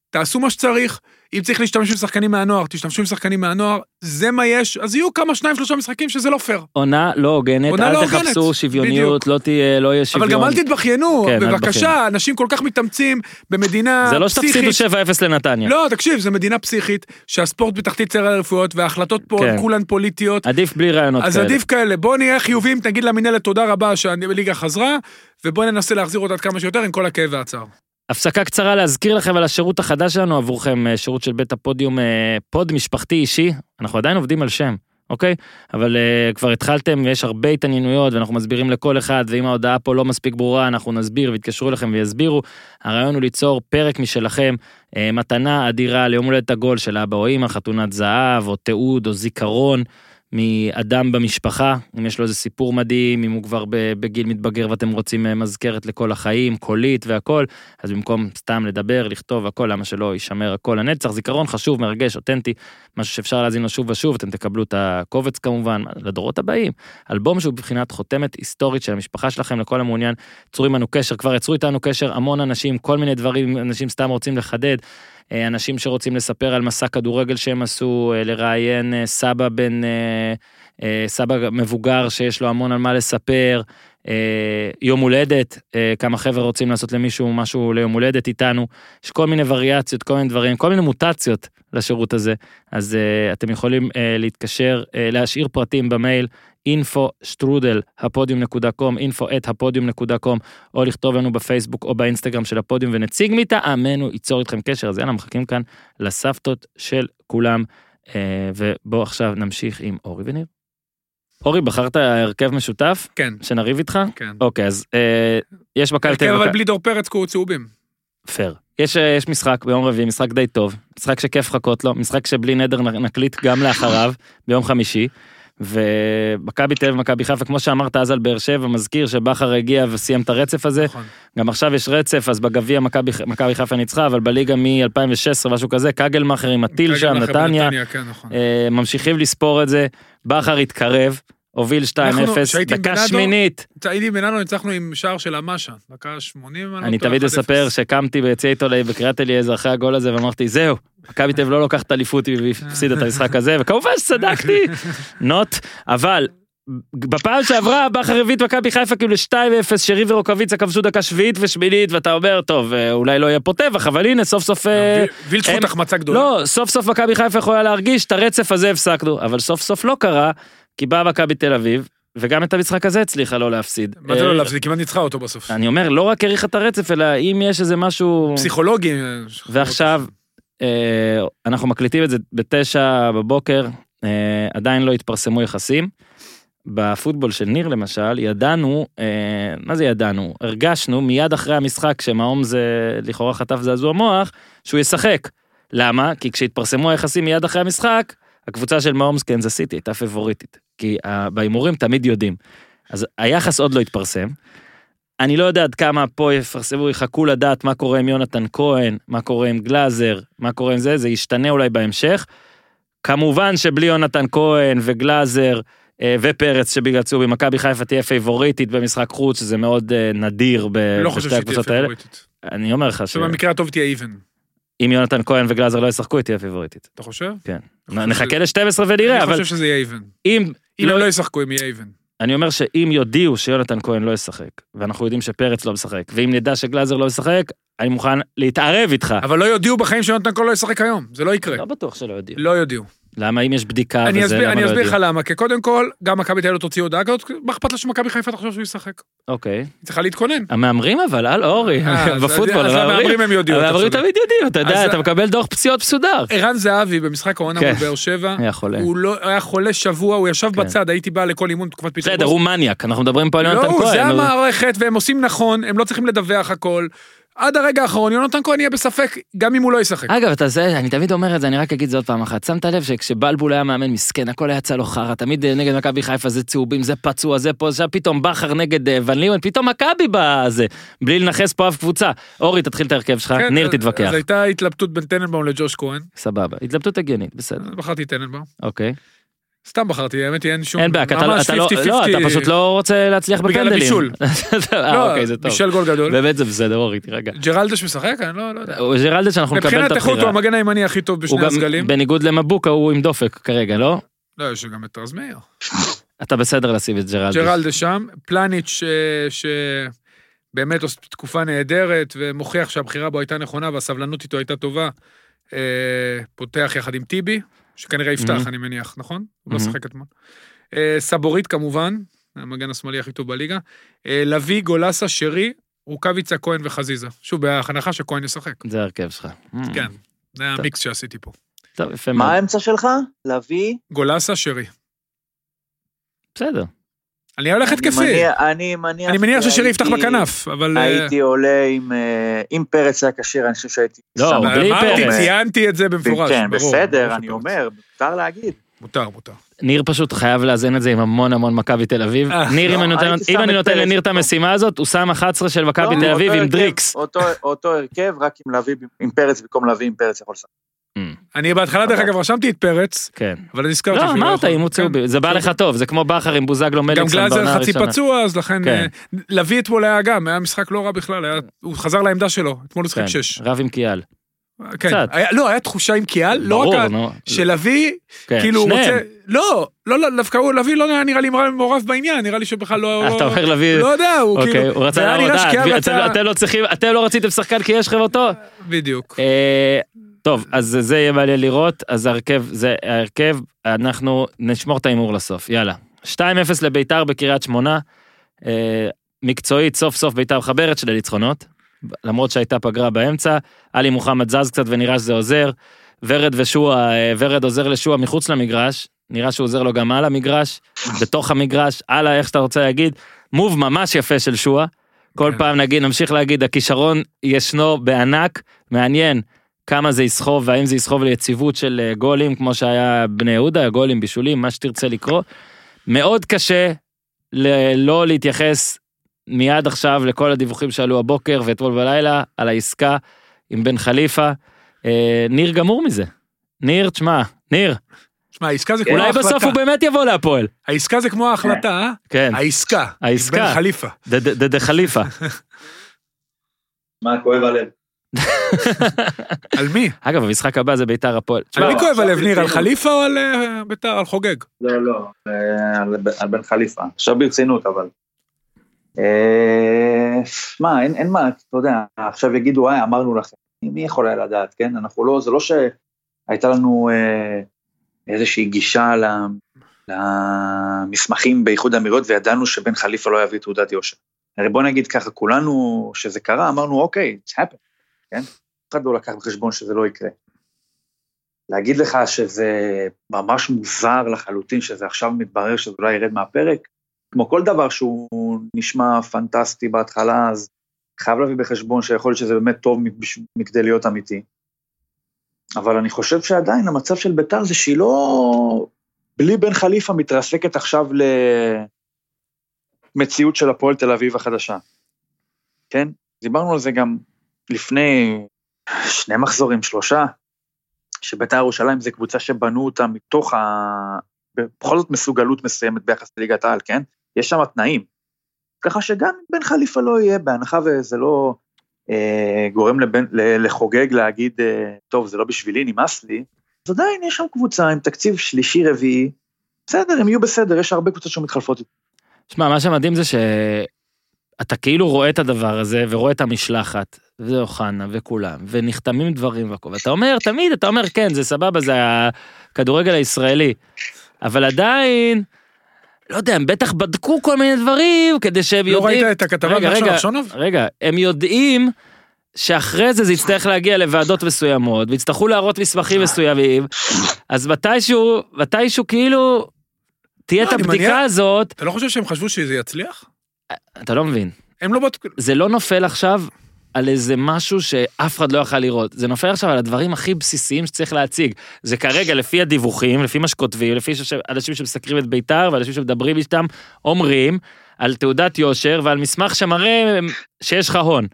תעשו מה שצריך. אם צריך להשתמש בשחקנים מהנוער, תשתמשו בשחקנים מהנוער, זה מה יש, אז יהיו כמה שניים שלושה משחקים שזה לא פייר. עונה לא הוגנת, עונה לא אל הוגנת, תחפשו שוויוניות, בדיוק. לא תהיה, לא יהיה שוויון. אבל גם אל תתבכיינו, כן, אל בבקשה, אנשים כל כך מתאמצים במדינה זה לא שתפסידו פסיכית. 7-0 לנתניה. לא, תקשיב, זו מדינה פסיכית, שהספורט בתחתית סדר הרפואיות, וההחלטות פה כן. כולן פוליטיות. עדיף בלי רעיונות אז כאלה. עדיף כאלה, בואו נהיה חיוביים, תגיד למינהלת תודה רבה שהליגה חזרה, ובואו ננסה להחזיר אותה עד כמה שיותר עם כל הכאב והצער. הפסקה קצרה להזכיר לכם על השירות החדש שלנו עבורכם, אה, שירות של בית הפודיום, אה, פוד משפחתי אישי, אנחנו עדיין עובדים על שם, אוקיי? אבל uh, כבר התחלתם, יש הרבה התעניינויות ואנחנו מסבירים לכל אחד, ואם ההודעה פה לא מספיק ברורה, אנחנו נסביר ויתקשרו אליכם ויסבירו. הרעיון הוא ליצור פרק משלכם, מתנה אדירה ליום הולדת עגול של אבא או אמא, חתונת זהב, או תיעוד, או זיכרון. מאדם במשפחה, אם יש לו איזה סיפור מדהים, אם הוא כבר בגיל מתבגר ואתם רוצים אה, מזכרת לכל החיים, קולית והכל, אז במקום סתם לדבר, לכתוב הכל, למה שלא יישמר הכל לנצח, זיכרון חשוב, מרגש, אותנטי, משהו שאפשר להאזין לו שוב ושוב, אתם תקבלו את הקובץ כמובן, לדורות הבאים. אלבום שהוא בבחינת חותמת היסטורית של המשפחה שלכם, לכל המעוניין, צרו עמנו קשר, כבר יצרו איתנו קשר המון אנשים, כל מיני דברים, אנשים סתם רוצים לחדד. אה, אנשים שרוצים לספר על מסע כדורגל שהם עשו, אה, לראיין אה, סבא בן, סבא מבוגר שיש לו המון על מה לספר, יום הולדת, כמה חבר'ה רוצים לעשות למישהו משהו ליום הולדת איתנו, יש כל מיני וריאציות, כל מיני דברים, כל מיני מוטציות לשירות הזה, אז אתם יכולים להתקשר, להשאיר פרטים במייל info שטרודל הפודיום נקודה קום, info את הפודיום נקודה קום, או לכתוב לנו בפייסבוק או באינסטגרם של הפודיום ונציג מטעמנו ייצור איתכם קשר, אז יאללה, מחכים כאן לסבתות של כולם, אה, ובואו עכשיו נמשיך עם אורי וניר. אורי, בחרת הרכב משותף? כן. שנריב איתך? כן. אוקיי, אז אה, יש מכבי הרכב אבל בלי דור פרץ קורו צהובים. פייר. יש, אה, יש משחק ביום רביעי, משחק די טוב, משחק שכיף לחכות לו, משחק שבלי נדר נקליט גם לאחריו, ביום חמישי. ומכבי תל אביב ומכבי חיפה כמו שאמרת אז על באר שבע מזכיר שבכר הגיע וסיים את הרצף הזה נכון. גם עכשיו יש רצף אז בגביע מכבי חיפה ניצחה אבל בליגה מ-2016 משהו כזה קגלמאכר עם הטיל שם נתניה כן, נכון. אה, ממשיכים לספור את זה בכר התקרב הוביל 2-0, דקה שמינית. הייתי בננו, ניצחנו עם שער של המאשה, דקה 80. אני תמיד אספר שקמתי ביציע עיתונאי בקריאת אליעזר אחרי הגול הזה ואמרתי זהו, מכבי תל אביב לא לוקחת אליפות והפסיד את המשחק הזה, וכמובן שצדקתי, נוט, אבל בפעם שעברה בכר הביא את מכבי חיפה כאילו 2-0 שרי ורוקוויצה כבשו דקה שביעית ושמינית ואתה אומר טוב אה, אולי לא יהיה פה טבח אבל הנה סוף סוף אה, וילצחוט החמצה גדולה לא סוף סוף מכבי חיפה יכולה להרגיש את הרצף הזה הפסקנו אבל סוף סוף לא קרה כי באה מכבי תל אביב, וגם את המשחק הזה הצליחה לא להפסיד. מה זה לא אה, להפסיד? כמעט ניצחה אותו בסוף. אני אומר, לא רק האריכה את הרצף, אלא אם יש איזה משהו... פסיכולוגי. ועכשיו, אה, אנחנו מקליטים את זה בתשע בבוקר, אה, עדיין לא התפרסמו יחסים. בפוטבול של ניר למשל, ידענו, מה זה ידענו? הרגשנו מיד אחרי המשחק שמעום זה לכאורה חטף זעזוע מוח, שהוא ישחק. למה? כי כשהתפרסמו היחסים מיד אחרי המשחק, הקבוצה של מאומס קנזס סיטי הייתה פיבוריטית, כי בהימורים תמיד יודעים. אז היחס עוד לא התפרסם. אני לא יודע עד כמה פה יפרסמו, יחכו לדעת מה קורה עם יונתן כהן, מה קורה עם גלאזר, מה קורה עם זה, זה ישתנה אולי בהמשך. כמובן שבלי יונתן כהן וגלאזר אה, ופרץ שבגלל צהובי, מכבי חיפה תהיה פייבוריטית במשחק חוץ, שזה מאוד אה, נדיר לא בשתי הקבוצות האלה. אני אומר לך ש... במקרה הטוב תהיה איבן. אם יונתן כהן וגלאזר לא ישחקו, היא תהיה פיבוריטית. אתה חושב? כן. נחכה ל-12 ונראה, אבל... אני חושב שזה יהיה איבן. אם... אם הם לא ישחקו, הם יהיה איבן. אני אומר שאם יודיעו שיונתן כהן לא ישחק, ואנחנו יודעים שפרץ לא משחק, ואם נדע שגלאזר לא ישחק, אני מוכן להתערב איתך. אבל לא יודיעו בחיים שיונתן כהן לא ישחק היום, זה לא יקרה. לא בטוח שלא יודיעו. לא יודיעו. למה אם יש בדיקה אני וזה, אסביר, למה אני לא אסביר יודעים? לך למה, כי קודם כל, גם מכבי תל אביב תוציא הודעה כזאת, מה אכפת לה שמכבי חיפה תחשוב שהוא ישחק? אוקיי. היא צריכה להתכונן. המהמרים אבל, הלו אורי, אה, בפוטבול, אז המהמרים הם אתה המהמרים. תמיד יודעים, אתה יודע, אתה מקבל דוח פציעות מסודר. ערן זהבי במשחק העונה כן. מול באר שבע, היה חולה. הוא לא, היה חולה שבוע, הוא ישב כן. בצד, הייתי בא לכל אימון בתקופת פיטר בסדר, הוא מניאק, אנחנו מדברים פה על יונתן לא, כהן. זה הוא- המערכת, והם עושים נכון, הם לא צריכים לדווח הכל. עד הרגע האחרון, יונתן כהן יהיה בספק, גם אם הוא לא ישחק. אגב, אתה זה, אני תמיד אומר את זה, אני רק אגיד את זה עוד פעם אחת. שמת לב שכשבלבול היה מאמן מסכן, הכל היה יצא לו חרא, תמיד אה, נגד מכבי חיפה זה צהובים, זה פצוע, זה פה, זה פתאום בכר נגד אה, ון לימן, פתאום מכבי בזה, בלי לנכס פה אף קבוצה. אורי, תתחיל את ההרכב שלך, כן, ניר אז- תתווכח. אז הייתה התלבטות בין טננבאום לג'וש כהן, סבבה, התלבטות הגיונית, בסדר, בחרתי טננבאום. אוקיי. סתם בחרתי, האמת היא אין שום... אין בעיה, אתה- ממש אתה לא, 50-50. לא, אתה פשוט לא רוצה להצליח בגלל בפנדלים. הבישול. אה, לא, אוקיי, זה טוב. בישל גול גדול. באמת זה בסדר, אורי, תירגע. ג'רלדש משחק? אני לא לא יודע. ג'רלדה שאנחנו נקבל מבחינת את איכות הוא הבחירה. המגן הימני הכי טוב הוא בשני גם, הסגלים. בניגוד למבוקה, הוא עם דופק כרגע, לא? לא, יש גם את רז מאיר. אתה בסדר לשים את ג'רלדה. ג'רלדש שם, פלניץ' ש- שבאמת עושה תקופה נהדרת ומוכיח שהבחירה בו הייתה נכונה והסבלנות איתו הייתה טובה. אה, פותח יחד עם טיבי, שכנראה יפתח, מהמם. אני מניח, נכון? הוא לא מהמם. שיחק אתמול. אה, סבורית כמובן, המגן השמאלי הכי טוב בליגה. אה, לביא, גולסה, שרי, רוקאביצה, כהן וחזיזה. שוב, בהנחה שכהן ישחק. זה ההרכב שלך. כן, זה המיקס שעשיתי פה. טוב, יפה מאוד. מה האמצע שלך? לביא? גולסה, שרי. בסדר. אני הולך התקפי. אני מניח... אני מניח ששרי יפתח בכנף, אבל... אה, הייתי עולה עם... אה, אם פרץ היה כשיר, אני חושב שהייתי... לא, בלי אמרתי, פרץ. ציינתי את זה במפורש. כן, בסדר, אני. אומר, מותר להגיד. מותר, מותר. ניר פשוט חייב לאזן את זה עם המון המון מכבי תל אביב. אה, ניר, אם לא, אני נותן- לניר את. המשימה הזאת, הוא שם 11 של מכבי לא, תל אביב עם דריקס. אותו- אותו הרכב, רק עם פרץ במקום לביא, עם פרץ יכול לשחק. אני בהתחלה, דרך אגב, רשמתי את פרץ, כן. אבל נזכרתי לא, שהוא אמרת. אימוץ כן. צהובי, זה בא לך טוב, זה כמו בכר עם בוזגלו גם מליקסון גלאזר בעונה חצי הראשונה. פצוע, אז לכן... כן. אה, לביא אתמול היה גם, היה משחק לא רע בכלל, הוא חזר לעמדה שלו, אתמול הוא כן, שיחק שש. רב עם קיאל. כן. קצת. היה- לא, היה תחושה עם קיאל, לא רק נו. שלביא, כן, כאילו הוא. רוצה... לא, לא, לא, דווקא הוא, לביא לא היה נראה לי מעורב בעניין, נראה לי שבכלל לא... אתה אומר לביא, לא יודע, הוא אוקיי, כאילו... הוא רצה להראות, אה, אתם- לא צריכים, אתם לא רציתם שחקן כי יש לכם אותו? בדיוק. טוב, אז זה יהיה מעניין לראות, אז ההרכב, זה ההרכב, אנחנו נשמור את ההימור לסוף, יאללה. 2-0 לביתר בקריית שמונה, אה, מקצועית, סוף סוף ביתר מחברת שני ניצחונות, למרות שהייתה פגרה באמצע, עלי מוחמד זז קצת ונראה שזה עוזר, ורד ושועה, אה, ורד עוזר לשועה מחוץ למגרש, נראה שהוא עוזר לו גם על המגרש, בתוך המגרש, הלאה, איך שאתה רוצה להגיד, מוב ממש יפה של שועה. כל כן. פעם נגיד, נמשיך להגיד, הכישרון ישנו בענק, מעניין כמה זה יסחוב והאם זה יסחוב ליציבות של אה, גולים כמו שהיה בני יהודה, גולים, בישולים, מה שתרצה לקרוא. מאוד קשה לא להתייחס מיד עכשיו לכל הדיווחים שעלו הבוקר ואתמול בלילה על העסקה עם בן חליפה. אה, ניר גמור מזה. ניר, תשמע, ניר, שמע, העסקה זה כמו אולי בסוף ההחלטה. הוא באמת יבוא להפועל. העסקה זה כמו ההחלטה, אה? כן, העסקה. העסקה. בן חליפה. דה חליפה. מה, כואב הלב. על מי? אגב, המשחק הבא זה ביתר הפועל. על מי כואב הלב, ניר? על. חליפה או על אה, ביתר? על חוגג? לא, לא, אה, על- בן חליפה. עכשיו ברצינות, אבל. אה, שמע, אין מה, אתה יודע, עכשיו יגידו, אה, אמרנו לכם. מי יכול היה לדעת, כן? אנחנו לא, זה לא שהייתה לנו איזושהי גישה ל- למסמכים באיחוד האמירויות וידענו שבן חליפה לא יביא תעודת יושר. הרי בוא נגיד ככה, כולנו, שזה קרה, אמרנו, אוקיי, it's happened, כן? אף אחד לא לקח בחשבון שזה לא יקרה. להגיד לך שזה ממש מוזר לחלוטין, שזה עכשיו מתברר שזה אולי ירד מהפרק, כמו כל דבר שהוא נשמע פנטסטי בהתחלה, אז חייב להביא בחשבון שיכול להיות שזה באמת טוב מכדי להיות אמיתי. אבל אני חושב שעדיין המצב של ביתר זה שהיא לא... בלי בן חליפה מתרסקת עכשיו למציאות של הפועל תל אביב החדשה. כן? דיברנו על זה גם לפני שני מחזורים, שלושה, שביתר ירושלים זה קבוצה שבנו אותה מתוך ה... בכל זאת מסוגלות מסוימת ביחס לליגת העל, כן? יש שם תנאים. ככה שגם בן חליפה לא יהיה, בהנחה וזה לא אה, גורם לבן, ל- לחוגג להגיד, אה, טוב, זה לא בשבילי, נמאס לי, אז עדיין יש שם קבוצה עם תקציב שלישי, רביעי, בסדר, הם יהיו בסדר, יש הרבה קבוצות שמתחלפות. שמע, מה שמדהים זה שאתה כאילו רואה את הדבר הזה ורואה את המשלחת, וזה אוחנה וכולם, ונחתמים דברים והכל, ואתה אומר, תמיד אתה אומר, כן, זה סבבה, זה הכדורגל הישראלי, אבל עדיין, לא יודע, הם בטח בדקו כל מיני דברים כדי שהם לא יודעים... ראית את הכתבה רגע, רגע, נחשונוב? רגע, הם יודעים שאחרי זה זה יצטרך להגיע לוועדות מסוימות, ויצטרכו להראות מסמכים מסוימים, אז מתישהו, מתישהו כאילו, תהיה לא, את הבדיקה מניח- הזאת, אתה לא חושב שהם חשבו שזה יצליח? אתה לא מבין. הם לא בדקו... זה לא נופל עכשיו על איזה משהו שאף אחד לא יכל לראות, זה נופל עכשיו על הדברים הכי בסיסיים שצריך להציג. זה כרגע לפי הדיווחים, לפי מה שכותבים, לפי אנשים שמסקרים את בית"ר ואנשים שמדברים איתם, אומרים על תעודת יושר ועל מסמך שמראה שיש לך הון.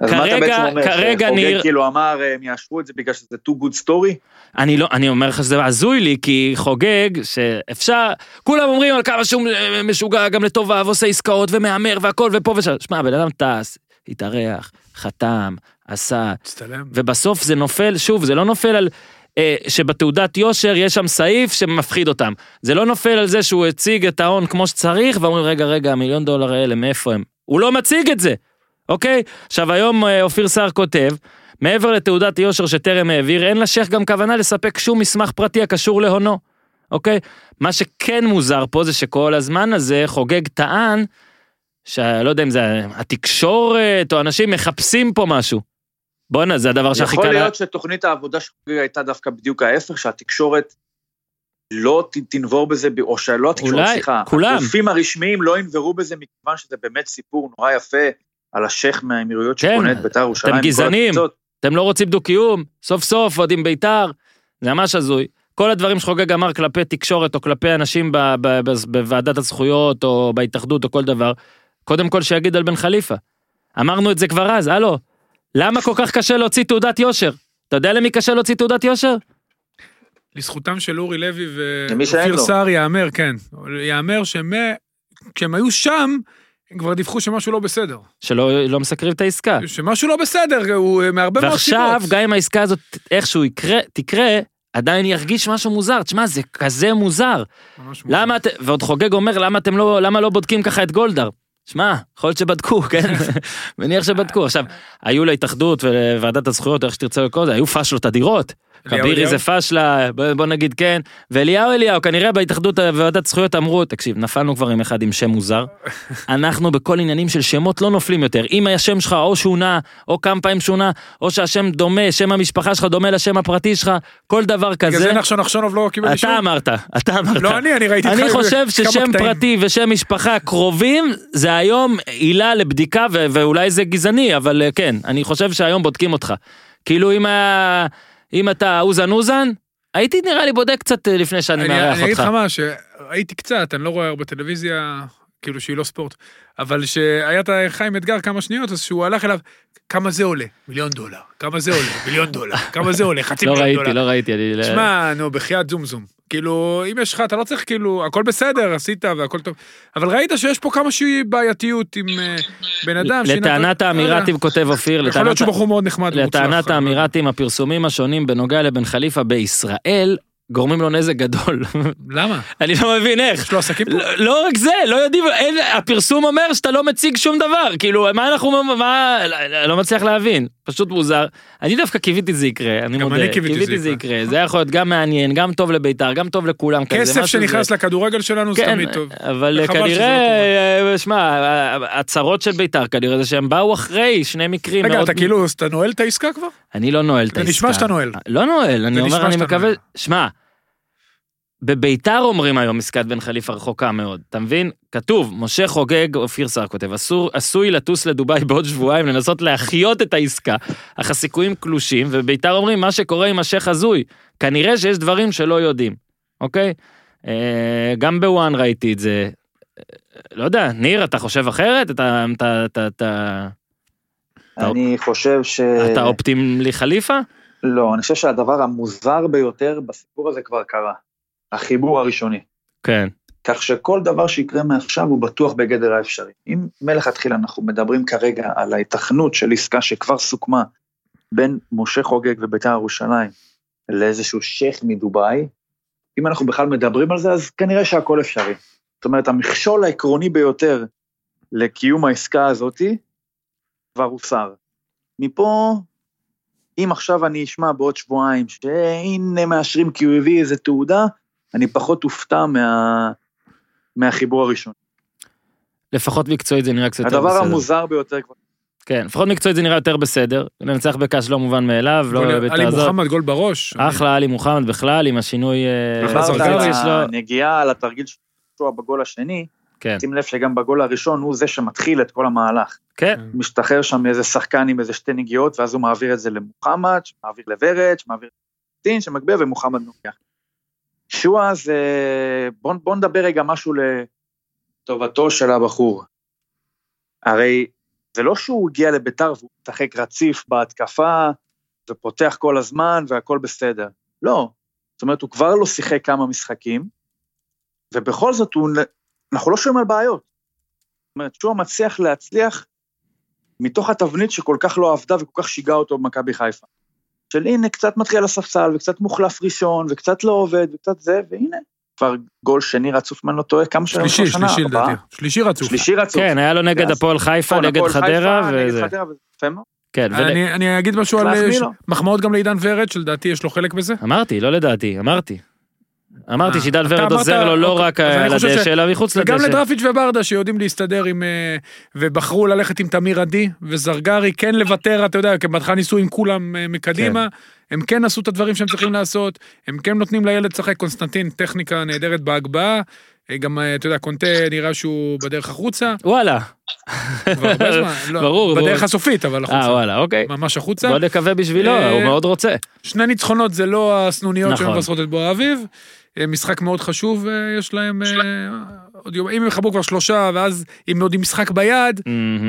אז מה אתה כרגע- בעצם אומר, כרגע שחוגג ניר- כאילו אמר, הם יאשרו את זה בגלל שזה too good story? אני לא, אני אומר לך שזה הזוי לי, כי חוגג, שאפשר, כולם אומרים על כמה שהוא אה, משוגע גם לטובה, ועושה עסקאות, ומהמר והכל, ופה ושם. שמע, הבן אדם טס, התארח, חתם, עשה, תצטלם. ובסוף זה נופל, שוב, זה לא נופל על... אה, שבתעודת יושר יש שם סעיף שמפחיד אותם. זה לא נופל על זה שהוא הציג את ההון כמו שצריך, ואומרים, רגע, רגע, המיליון דולר האלה, מאיפה הם? הוא לא מציג את זה, אוקיי? עכשיו, היום אה, אופיר סער כותב, מעבר לתעודת יושר שטרם העביר, אין לשייח גם כוונה לספק שום מסמך פרטי הקשור להונו, אוקיי? מה שכן מוזר פה זה שכל הזמן הזה חוגג טען, שלא יודע אם זה התקשורת או אנשים מחפשים פה משהו. בואנה, זה הדבר שהכי יכול קל... להיות שתוכנית העבודה של חוגג הייתה דווקא בדיוק ההפך, שהתקשורת לא ת- תנבור בזה, או שלא התקשורת, אולי, סליחה, כולם. הגופים הרשמיים לא ינברו בזה, מכיוון שזה באמת סיפור נורא יפה על השייח מהאמירויות כן, שקונה את בית"ר ירושלים. אתם גזענים. אתם לא רוצים דו-קיום, סוף סוף עוד עם בית"ר, זה ממש הזוי. כל הדברים שחוגג אמר כלפי תקשורת או כלפי אנשים ב- ב- ב- בוועדת הזכויות או בהתאחדות או כל דבר, קודם כל שיגיד על בן חליפה. אמרנו את זה כבר אז, הלו, למה כל כך קשה להוציא תעודת יושר? אתה יודע למי קשה להוציא תעודת יושר? לזכותם של אורי לוי ואופיר. סער יאמר, כן, יאמר שכשהם היו שם, הם כבר דיווחו שמשהו לא בסדר. שלא לא מסקרים את העסקה. שמשהו לא בסדר, הוא אה, מהרבה מאוד סיבות. ועכשיו, גם אם העסקה הזאת איכשהו יקרה, תקרה, עדיין ירגיש משהו מוזר. תשמע, זה כזה מוזר. ממש מוזר. למה, את- ועוד חוגג אומר, למה אתם לא, למה לא בודקים ככה את גולדהר? שמע, יכול להיות שבדקו, כן? מניח שבדקו. עכשיו, היו להתאחדות ולוועדת הזכויות, איך שתרצה לקרוא לזה, היו פאשלות אדירות. אליהו? זה פאשלה, בוא נגיד כן. ואליהו אליהו, כנראה בהתאחדות וועדת זכויות אמרו, תקשיב, נפלנו כבר עם אחד עם שם מוזר. אנחנו בכל עניינים של שמות לא נופלים יותר. אם השם שלך או שונה, או כמה פעמים שונה, או שהשם דומה, שם המשפחה שלך דומה לשם הפרטי שלך, כל דבר בגלל כזה. זה נחשון נחשונוב לא קיבל אישור? אתה אמרת, אתה אמרת. לא אני, אני ראיתי אני אותך חושב בכמה ששם. פרטי ושם משפחה קרובים זה היום עילה לבדיקה ואולי זה גזעני אבל אה, כן אני חושב שהיום בודקים אותך. כאילו אם, ה- אם אתה אוזן אוזן הייתי נראה לי בודק קצת אה, לפני שאני אני מארח אני אגיד אותך. לך מה, שראיתי קצת, אני לא רואה הרבה טלוויזיה, כאילו שהיא לא ספורט, אבל שהיה את חיים אתגר כמה שניות, אז שהוא הלך אליו, כמה זה עולה? מיליון דולר. כמה זה עולה? מיליון דולר. כמה זה עולה? חצי לא מיליון ראיתי דולר. לא ראיתי. אני- שמע, נו, בחייאת זום זום. כאילו, אם יש לך, אתה לא צריך כאילו, הכל בסדר, עשית והכל טוב. אבל ראית שיש פה כמה שהיא בעייתיות עם אה, בן אדם. לטענת נתן- לא. האמירתים כותב אופיר יכול לטענת להיות שהוא בחור מאוד נחמד ומוצלח. לטענת אבל- האמירתים הפרסומים השונים בנוגע לבן חליפה בישראל גורמים לו נזק גדול. למה? אני לא מבין איך. יש לו עסקים פה? לא, לא רק זה, לא יודעים, אין, הפרסום אומר שאתה לא מציג שום דבר, כאילו, מה אנחנו, מה, לא, לא מצליח להבין, פשוט מוזר. אני דווקא קיוויתי זה יקרה, אני גם מודה, אני קיוויתי שזה זה יקרה, זה יכול להיות גם מעניין, גם טוב לבית"ר, גם טוב לכולם, כסף שנכנס זה- לכדורגל שלנו זה כן, תמיד טוב. אבל כנראה, אה, שמע, הצרות של בית"ר כנראה זה שהם באו אחרי שני מקרים רגע, מאוד... אתה כאילו, אתה נועל את העסקה כבר? אני לא נועל את זה העסקה. נשמע שאתה נועל. לא נועל, אני זה אומר, אני מקווה. שמע, בביתר אומרים היום עסקת בן חליפה רחוקה מאוד, אתה מבין? כתוב, משה חוגג, אופיר סער כותב, אסור, עשוי לטוס לדובאי בעוד שבועיים לנסות להחיות את העסקה, אך הסיכויים קלושים, וביתר אומרים, מה שקורה עם השייח הזוי, כנראה שיש דברים שלא יודעים, אוקיי? אה, גם בוואן ראיתי את זה, אה, לא יודע, ניר, אתה חושב אחרת? אתה, אתה, אתה, אתה, אני חושב ש... אתה אופטימלי חליפה? לא, אני חושב שהדבר המוזר ביותר בסיפור הזה כבר קרה. החיבור הראשוני. כן. כך שכל דבר שיקרה מעכשיו הוא בטוח בגדר האפשרי. אם מלכתחילה אנחנו מדברים כרגע על ההיתכנות של עסקה שכבר סוכמה בין משה חוגג ובית"ר ירושלים לאיזשהו שייח מדובאי, אם אנחנו בכלל מדברים על זה, אז כנראה שהכל אפשרי. זאת אומרת, המכשול העקרוני ביותר לקיום העסקה הזאתי כבר הוסר. מפה, אם עכשיו אני אשמע בעוד שבועיים שהנה מאשרים כי הוא הביא איזה תעודה, אני פחות אופתע מה... מהחיבור הראשון. לפחות מקצועית זה נראה קצת יותר הדבר בסדר. המוזר ביותר כבר. כן, לפחות מקצועית זה נראה יותר בסדר. לנצח בקש לא מובן מאליו, לא בביתר עלי. מוחמד גול בראש. אחלה עלי מוחמד בכלל, עם השינוי אה. הנגיעה, על התרגיל של שועה בגול השני, כן, שים לב שגם בגול הראשון הוא זה שמתחיל את כל המהלך. כן, משתחרר שם מאיזה שחקן עם איזה שתי נגיעות, ואז הוא מעביר את זה למוחמד, שמעביר לוורד, שמעביר לדין, שמגביה, ומוחמד נוגח. שועה זה... בוא, בוא נדבר רגע משהו לטובתו של הבחור. הרי זה לא שהוא הגיע לביתר והוא משחק רציף בהתקפה, ופותח כל הזמן והכל בסדר. לא. זאת אומרת, הוא כבר לא שיחק כמה משחקים, ובכל זאת הוא... אנחנו לא שומעים על בעיות. זאת אומרת, שועה מצליח להצליח מתוך התבנית שכל כך לא עבדה וכל כך שיגעה אותו במכבי חיפה. של הנה, קצת מתחיל הספסל, וקצת מוחלף ראשון, וקצת לא עובד, וקצת זה, והנה, כבר גול שני רצוף, אם אני לא טועה, כמה שנים שלישי, שנה, שלישי? לדעתי. שלישי רצוף. שלישי רצוף. כן, היה לו נגד הפועל חיפה, נגד חדרה, חיפה, נגד וזה, חדרה, וזה יפה מאוד. כן, אני אני אגיד משהו על... מחמאות גם לעידן ורד, שלדעתי יש לו חלק בזה. אמרתי, לא לדעתי, אמרתי. אמרתי אה, שעידן ורד עוזר לו לא אוקיי, רק על ש- הדשא, אלא מחוץ וגם לדשא. לדרפיץ' וברדה שיודעים להסתדר עם... אה, ובחרו ללכת עם תמיר עדי וזרגרי, כן לוותר, אתה יודע, כי בהתחלה ניסו עם כולם אה, מקדימה, הם כן עשו את הדברים שהם צריכים לעשות, הם כן נותנים לילד לשחק, קונסטנטין, טכניקה נהדרת בהגבהה, אה, גם, אה, אתה יודע, קונטה נראה שהוא בדרך החוצה, וואלה. כבר הרבה זמן, לא, ברור, בדרך ברור. הסופית, אבל החוצה, אה, וואלה, אוקיי. ממש החוצה. בוא נקווה בשבילו, אה, הוא מאוד רוצה. שני ניצחונות זה לא הסנוניות נכון. שמבשרות את בוא האביב. אה, משחק מאוד חשוב אה, יש להם, אה, עוד יום, אם הם יחברו כבר שלושה, ואז אם עוד עם משחק ביד.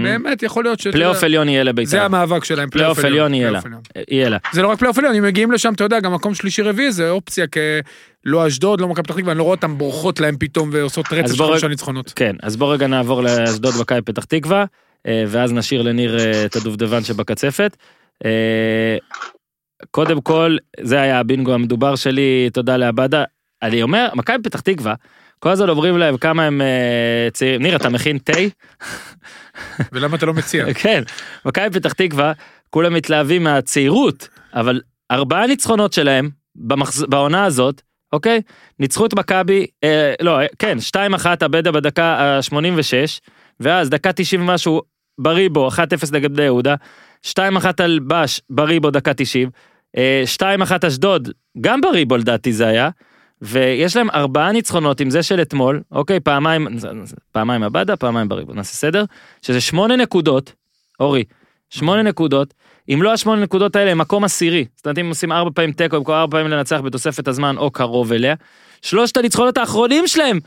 באמת יכול להיות שאתה פלייאוף עליון יהיה לביתר. זה המאבק שלהם, פלייאוף עליון יהיה לה. זה לא רק פלייאוף עליון, אם מגיעים לשם, אתה יודע, גם מקום שלישי רביעי זה אופציה כלא אשדוד, לא מכבי פתח תקווה, אני לא רואה אותם בורחות להם פתאום ועושות רצף של חמישה ניצחונות. כן, אז בוא רגע נעבור לאשדוד מכבי פתח תקווה, ואז נשאיר לניר את הדובדבן שבקצפת. קודם כל, זה היה הבינגו המדובר שלי, תודה לעבדה. אני אומר, מכבי פתח תקווה, כל הזמן אומרים להם כמה הם אה, צעירים. ניר, אתה מכין תה? ולמה אתה לא מציע? כן, מכבי פתח תקווה, כולם מתלהבים מהצעירות, אבל ארבעה ניצחונות שלהם במחז... בעונה הזאת, אוקיי? ניצחו את מכבי, אה, לא, אה, כן, 2-1 הבדה בדקה ה-86, ואז דקה 90 ומשהו בריבו, 1-0 נגד בני יהודה, 2-1 על בש בריבו דקה 90, אה, 2-1 אשדוד, גם בריבו לדעתי זה היה, ויש להם ארבעה ניצחונות עם זה של אתמול, אוקיי, פעמיים, פעמיים הבדה, פעמיים בריבו, נעשה סדר, שזה שמונה נקודות, אורי, שמונה נקודות, אם לא השמונה נקודות האלה הם מקום עשירי, זאת אומרת אם עושים ארבע פעמים תיקו, במקום ארבע פעמים לנצח בתוספת הזמן או קרוב אליה, שלושת הניצחונות האחרונים שלהם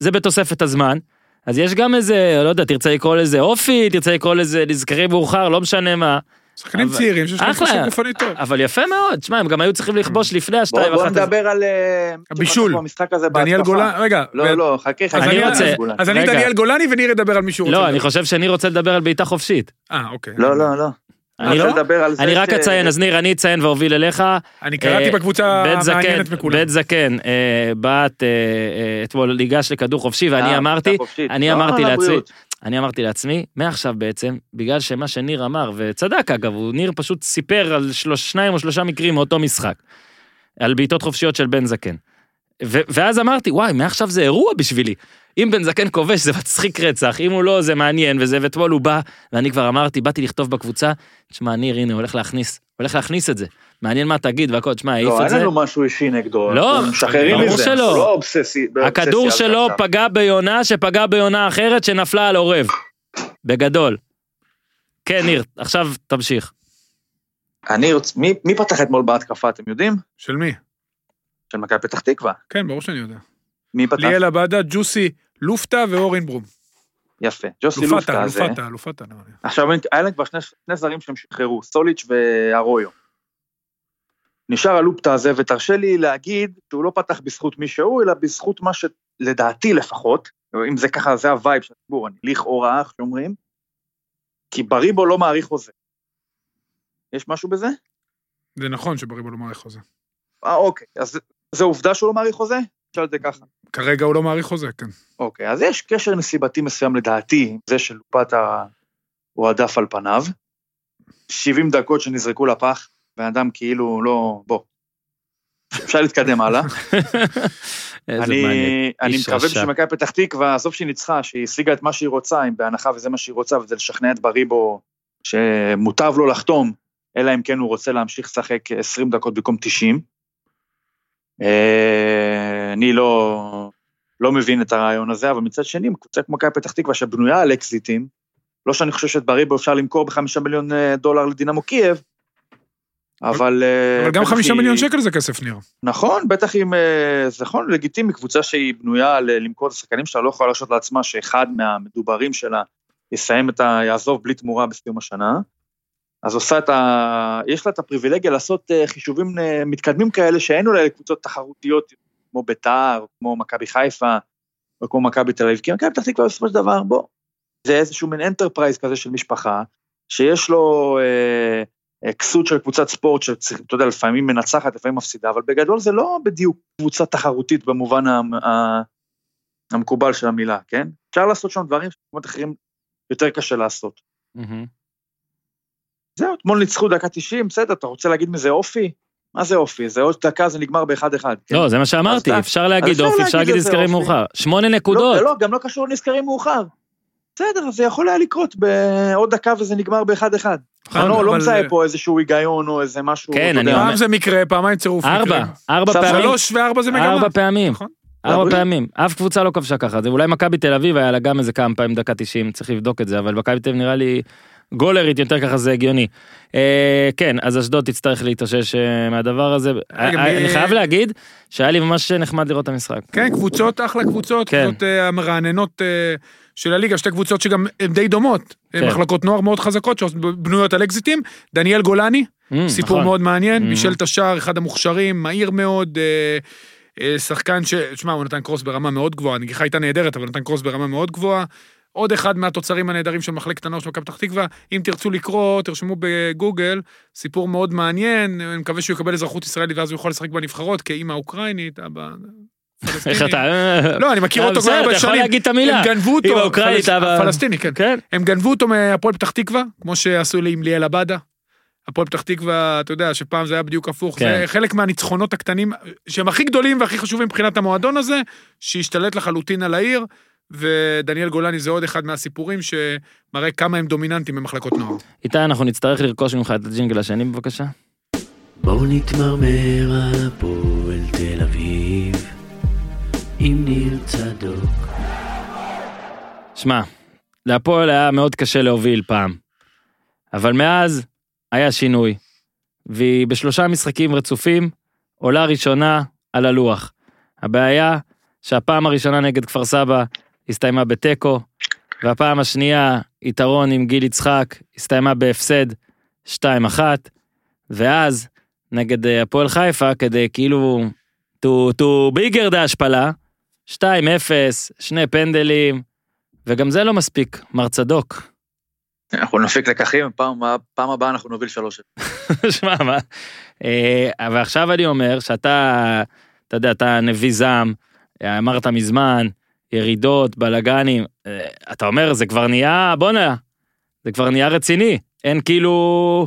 זה בתוספת הזמן, אז יש גם איזה, לא יודע, תרצה לקרוא לזה אופי, תרצה לקרוא לזה נזכרים מאוחר, לא משנה מה, שחקנים צעירים שיש להם. כושר גופני טוב. אבל יפה מאוד, שמע, הם גם היו צריכים לכבוש לפני בוא השתיים בוא אחת. הזה. נדבר על... אה, הבישול. הזה דניאל. גולן, רגע, לא, לא, חכה, חכה. אז אני רוצה- אז- אני. דניאל גולני וניר ידבר על מישהו רוצה. לא, אני. חושב שאני רוצה לדבר על בעיטה חופשית. אה, אוקיי. לא, לא, לא. אני לא? אני רק ש- אציין, אז ניר, אני אציין ואוביל אליך. אני קראתי אה, בקבוצה המעניינת מכולם. בית זקן, אה, בעט אה, אה, אתמול ניגש לכדור חופשי ואני אה, אמרתי. אני לא, אמרתי לעצמי. אני אמרתי לעצמי, מעכשיו בעצם, בגלל שמה שניר אמר, וצדק אגב, הוא ניר פשוט סיפר על שלוש, שניים או שלושה מקרים מאותו משחק, על בעיטות חופשיות של בן זקן. ו- ואז אמרתי, וואי, מעכשיו זה אירוע בשבילי. אם בן זקן כובש זה מצחיק רצח, אם הוא לא זה מעניין וזה, ואתמול הוא בא, ואני כבר אמרתי, באתי לכתוב בקבוצה, תשמע, ניר, הנה, הולך להכניס, הולך להכניס את זה. מעניין מה תגיד והכל, תשמע, העיף לא, את אין זה. לנו משהו אישי נגדו. לא, ברור. שלא. לא אובססי. הכדור שלו. פגע ביונה שפגע ביונה אחרת שנפלה על עורב. בגדול. כן, ניר, עכשיו תמשיך. אני רוצה... מי מי פתח אתמול בהתקפה, אתם יודעים? של מי? של מכבי פתח תקווה. כן, ברור שאני יודע. מי פתח? ליאל עבדה, ג'וסי, לופטה ואורן ברום. יפה. ג'וסי לופטה, לופטה. לופטה, לופטה. עכשיו, היה להם כבר שני, שני זרים שהם שחררו, סוליץ' וארויו. נשאר הלופטה הזה, ותרשה לי להגיד שהוא לא פתח בזכות מי שהוא, אלא בזכות מה שלדעתי לפחות, אם זה ככה, זה הווייב של הציבור, אני לכאורה, איך שאומרים, כי בריבו לא מעריך חוזה. יש משהו בזה? זה נכון שבריבו לא מעריך חוזה. אה, אוקיי, אז זו עובדה שהוא לא מעריך חוזה? נשאל את זה ככה. כרגע הוא לא מעריך חוזה, כן. אוקיי, אז יש קשר נסיבתי מסוים לדעתי, עם זה שלופטה הועדף על פניו. 70 דקות שנזרקו לפח, בן אדם כאילו לא... בוא. אפשר להתקדם הלאה. אני. אני מקווה רשע. שמכבי פתח תקווה, עזוב שהיא ניצחה, שהיא השיגה את מה שהיא רוצה, אם בהנחה וזה מה שהיא רוצה, וזה לשכנע את בריבו שמוטב לו לחתום, אלא אם כן הוא רוצה להמשיך לשחק 20 דקות במקום 90. אה, אני לא, לא מבין את הרעיון הזה, אבל מצד שני, קבוצה כמו מכבי פתח תקווה שבנויה על אקזיטים, לא שאני חושב שאת בריבו אפשר למכור בחמישה מיליון אה, דולר לדינמו קייב, אבל... אה, אבל גם בטח חמישה היא- מיליון שקל זה כסף, ניר. נכון, בטח אם, אה, זה נכון, לגיטימי, קבוצה שהיא בנויה למכור את השחקנים שלה, לא יכולה להרשות לעצמה שאחד מהמדוברים שלה יסיים את ה... יעזוב בלי תמורה בסיום השנה. אז עושה את ה... יש לה את הפריבילגיה לעשות אה, חישובים אה, מתקדמים כאלה שאין אולי לקבוצות תחרותיות כמו ביתר, או כמו מכבי חיפה, או כמו מכבי תל אביב, כי מכבי פתח תקווה בסופו של דבר, בוא, זה איזשהו מין enterprise כזה של משפחה, שיש לו אה, אה, כסות של קבוצת ספורט, שאתה יודע, לפעמים מנצחת, לפעמים מפסידה, אבל בגדול זה לא בדיוק קבוצה תחרותית במובן המקובל של המילה, כן? אפשר לעשות שם דברים שבמקומות אחרים יותר קשה לעשות. מהמם. זהו, אתמול ניצחו דקה 90, בסדר, אתה רוצה להגיד מזה אופי? מה זה אופי? זה עוד דקה זה נגמר באחד-אחד. כן? לא, זה מה שאמרתי, אפשר להגיד אופי, אפשר להגיד נזכרים. מאוחר. שמונה נקודות. לא, לא, גם לא קשור לנזכרים מאוחר. בסדר, זה יכול היה לקרות בעוד דקה וזה נגמר באחד-אחד. נכון, אני לא- לא מזהה פה איזשהו היגיון או איזה משהו. כן, אני. אומר- פעם זה מקרה, פעמיים צירוף מקרים. ארבע, ארבע פעמים. שלוש וארבע זה מגמה. ארבע פעמים. נכון. ארבע. פעמים. אף קבוצה לא כבשה ככה. זה אולי מכבי תל אביב היה לה גם איזה כמה פעמים דקה 90, צריך לבדוק את זה, אבל מכבי תל אביב נראה לי גולרית יותר ככה זה הגיוני. אה, כן, אז אשדוד תצטרך להתאושש אה, מהדבר הזה. רגע, אה, אני חייב להגיד שהיה לי ממש נחמד לראות את המשחק. כן, קבוצות, אחלה קבוצות, כן. המרעננות של הליגה, שתי קבוצות שגם הן די דומות. כן. מחלקות נוער מאוד חזקות, שבנויות על אקזיטים. דניאל גולני, Mm, סיפור נכון. מאוד מעניין. בישל את השער, אחד המוכשרים, מהיר מאוד, שחקן ש... שמע, הוא נתן קרוס ברמה מאוד גבוהה, הנגיחה הייתה נהדרת, אבל נתן קרוס ברמה מאוד גבוהה. עוד אחד מהתוצרים הנהדרים של מחלקת הנוער של מכבי פתח תקווה. אם תרצו לקרוא, תרשמו בגוגל, סיפור מאוד מעניין, אני מקווה שהוא יקבל אזרחות ישראלית ואז הוא יכול לשחק בנבחרות, כאימא אוקראינית, אבא. איך אתה... אה, לא, אני מכיר אותו כבר הרבה אתה יכול שנים. להגיד את המילה. הם גנבו אותו, אמא אוקראינית, פלס- אבא- פלסטיני, כן. כן. הם גנבו אותו מהפועל פתח תקווה, כמו שעשו לי עם ליאל עבדה. הפועל פתח תקווה, אתה יודע, שפעם זה היה בדיוק הפוך. כן. זה חלק מהניצחונות הקטנים, שהם הכי גדולים והכי חשובים מבחינת המועדון הזה, שהשתלט לחלוטין על העיר, ודניאל גולני זה עוד אחד מהסיפורים שמראה כמה הם דומיננטיים במחלקות נוער. איתי, אנחנו נצטרך לרכוש ממך את הג'ינגל השני בבקשה. בואו נתמרמר על הפועל תל אביב עם ניר צדוק. שמע, להפועל היה מאוד קשה להוביל פעם. אבל מאז היה שינוי. והיא בשלושה משחקים רצופים עולה ראשונה על הלוח. הבעיה שהפעם הראשונה נגד כפר סבא הסתיימה בתיקו, והפעם השנייה יתרון עם גיל יצחק הסתיימה בהפסד 2-1, ואז נגד אה, הפועל חיפה כדי כאילו to, to bigger the השפלה, 2-0, שני פנדלים, וגם זה לא מספיק, מר צדוק. אנחנו נפיק לקחים, פעם פעם הבאה אנחנו נוביל שלוש. שמע, מה? אה, ועכשיו אני אומר שאתה, אתה יודע, אתה נביא זעם, אמרת מזמן, ירידות, בלאגנים, אה, אתה אומר, זה כבר נהיה, בואנה, זה כבר נהיה רציני. אין כאילו,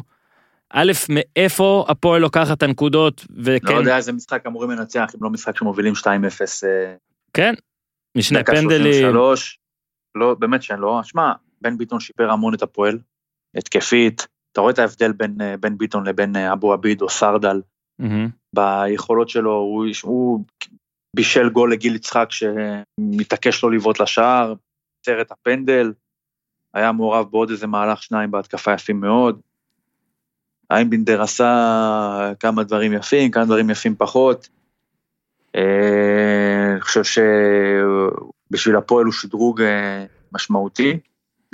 א', מאיפה הפועל לוקחת את הנקודות, וכן, לא יודע איזה משחק אמורים לנצח, אם לא משחק שמובילים 2-0. אה, כן, משני דקה פנדלים, 33. לא, באמת שאין לו. שמע, בן ביטון שיפר המון את הפועל, התקפית. אתה רואה את ההבדל בין אה, בן ביטון לבין אבו עביד או סרדל. מהמם, ביכולות שלו, הוא, הוא בישל גול לגיל יצחק שמתעקש לא לבעוט לשער, עצר את הפנדל, היה מעורב בעוד איזה מהלך שניים בהתקפה יפים מאוד. איינבינדר עשה כמה דברים יפים, כמה דברים יפים פחות. אה, אני חושב שבשביל הפועל הוא שדרוג אה, משמעותי.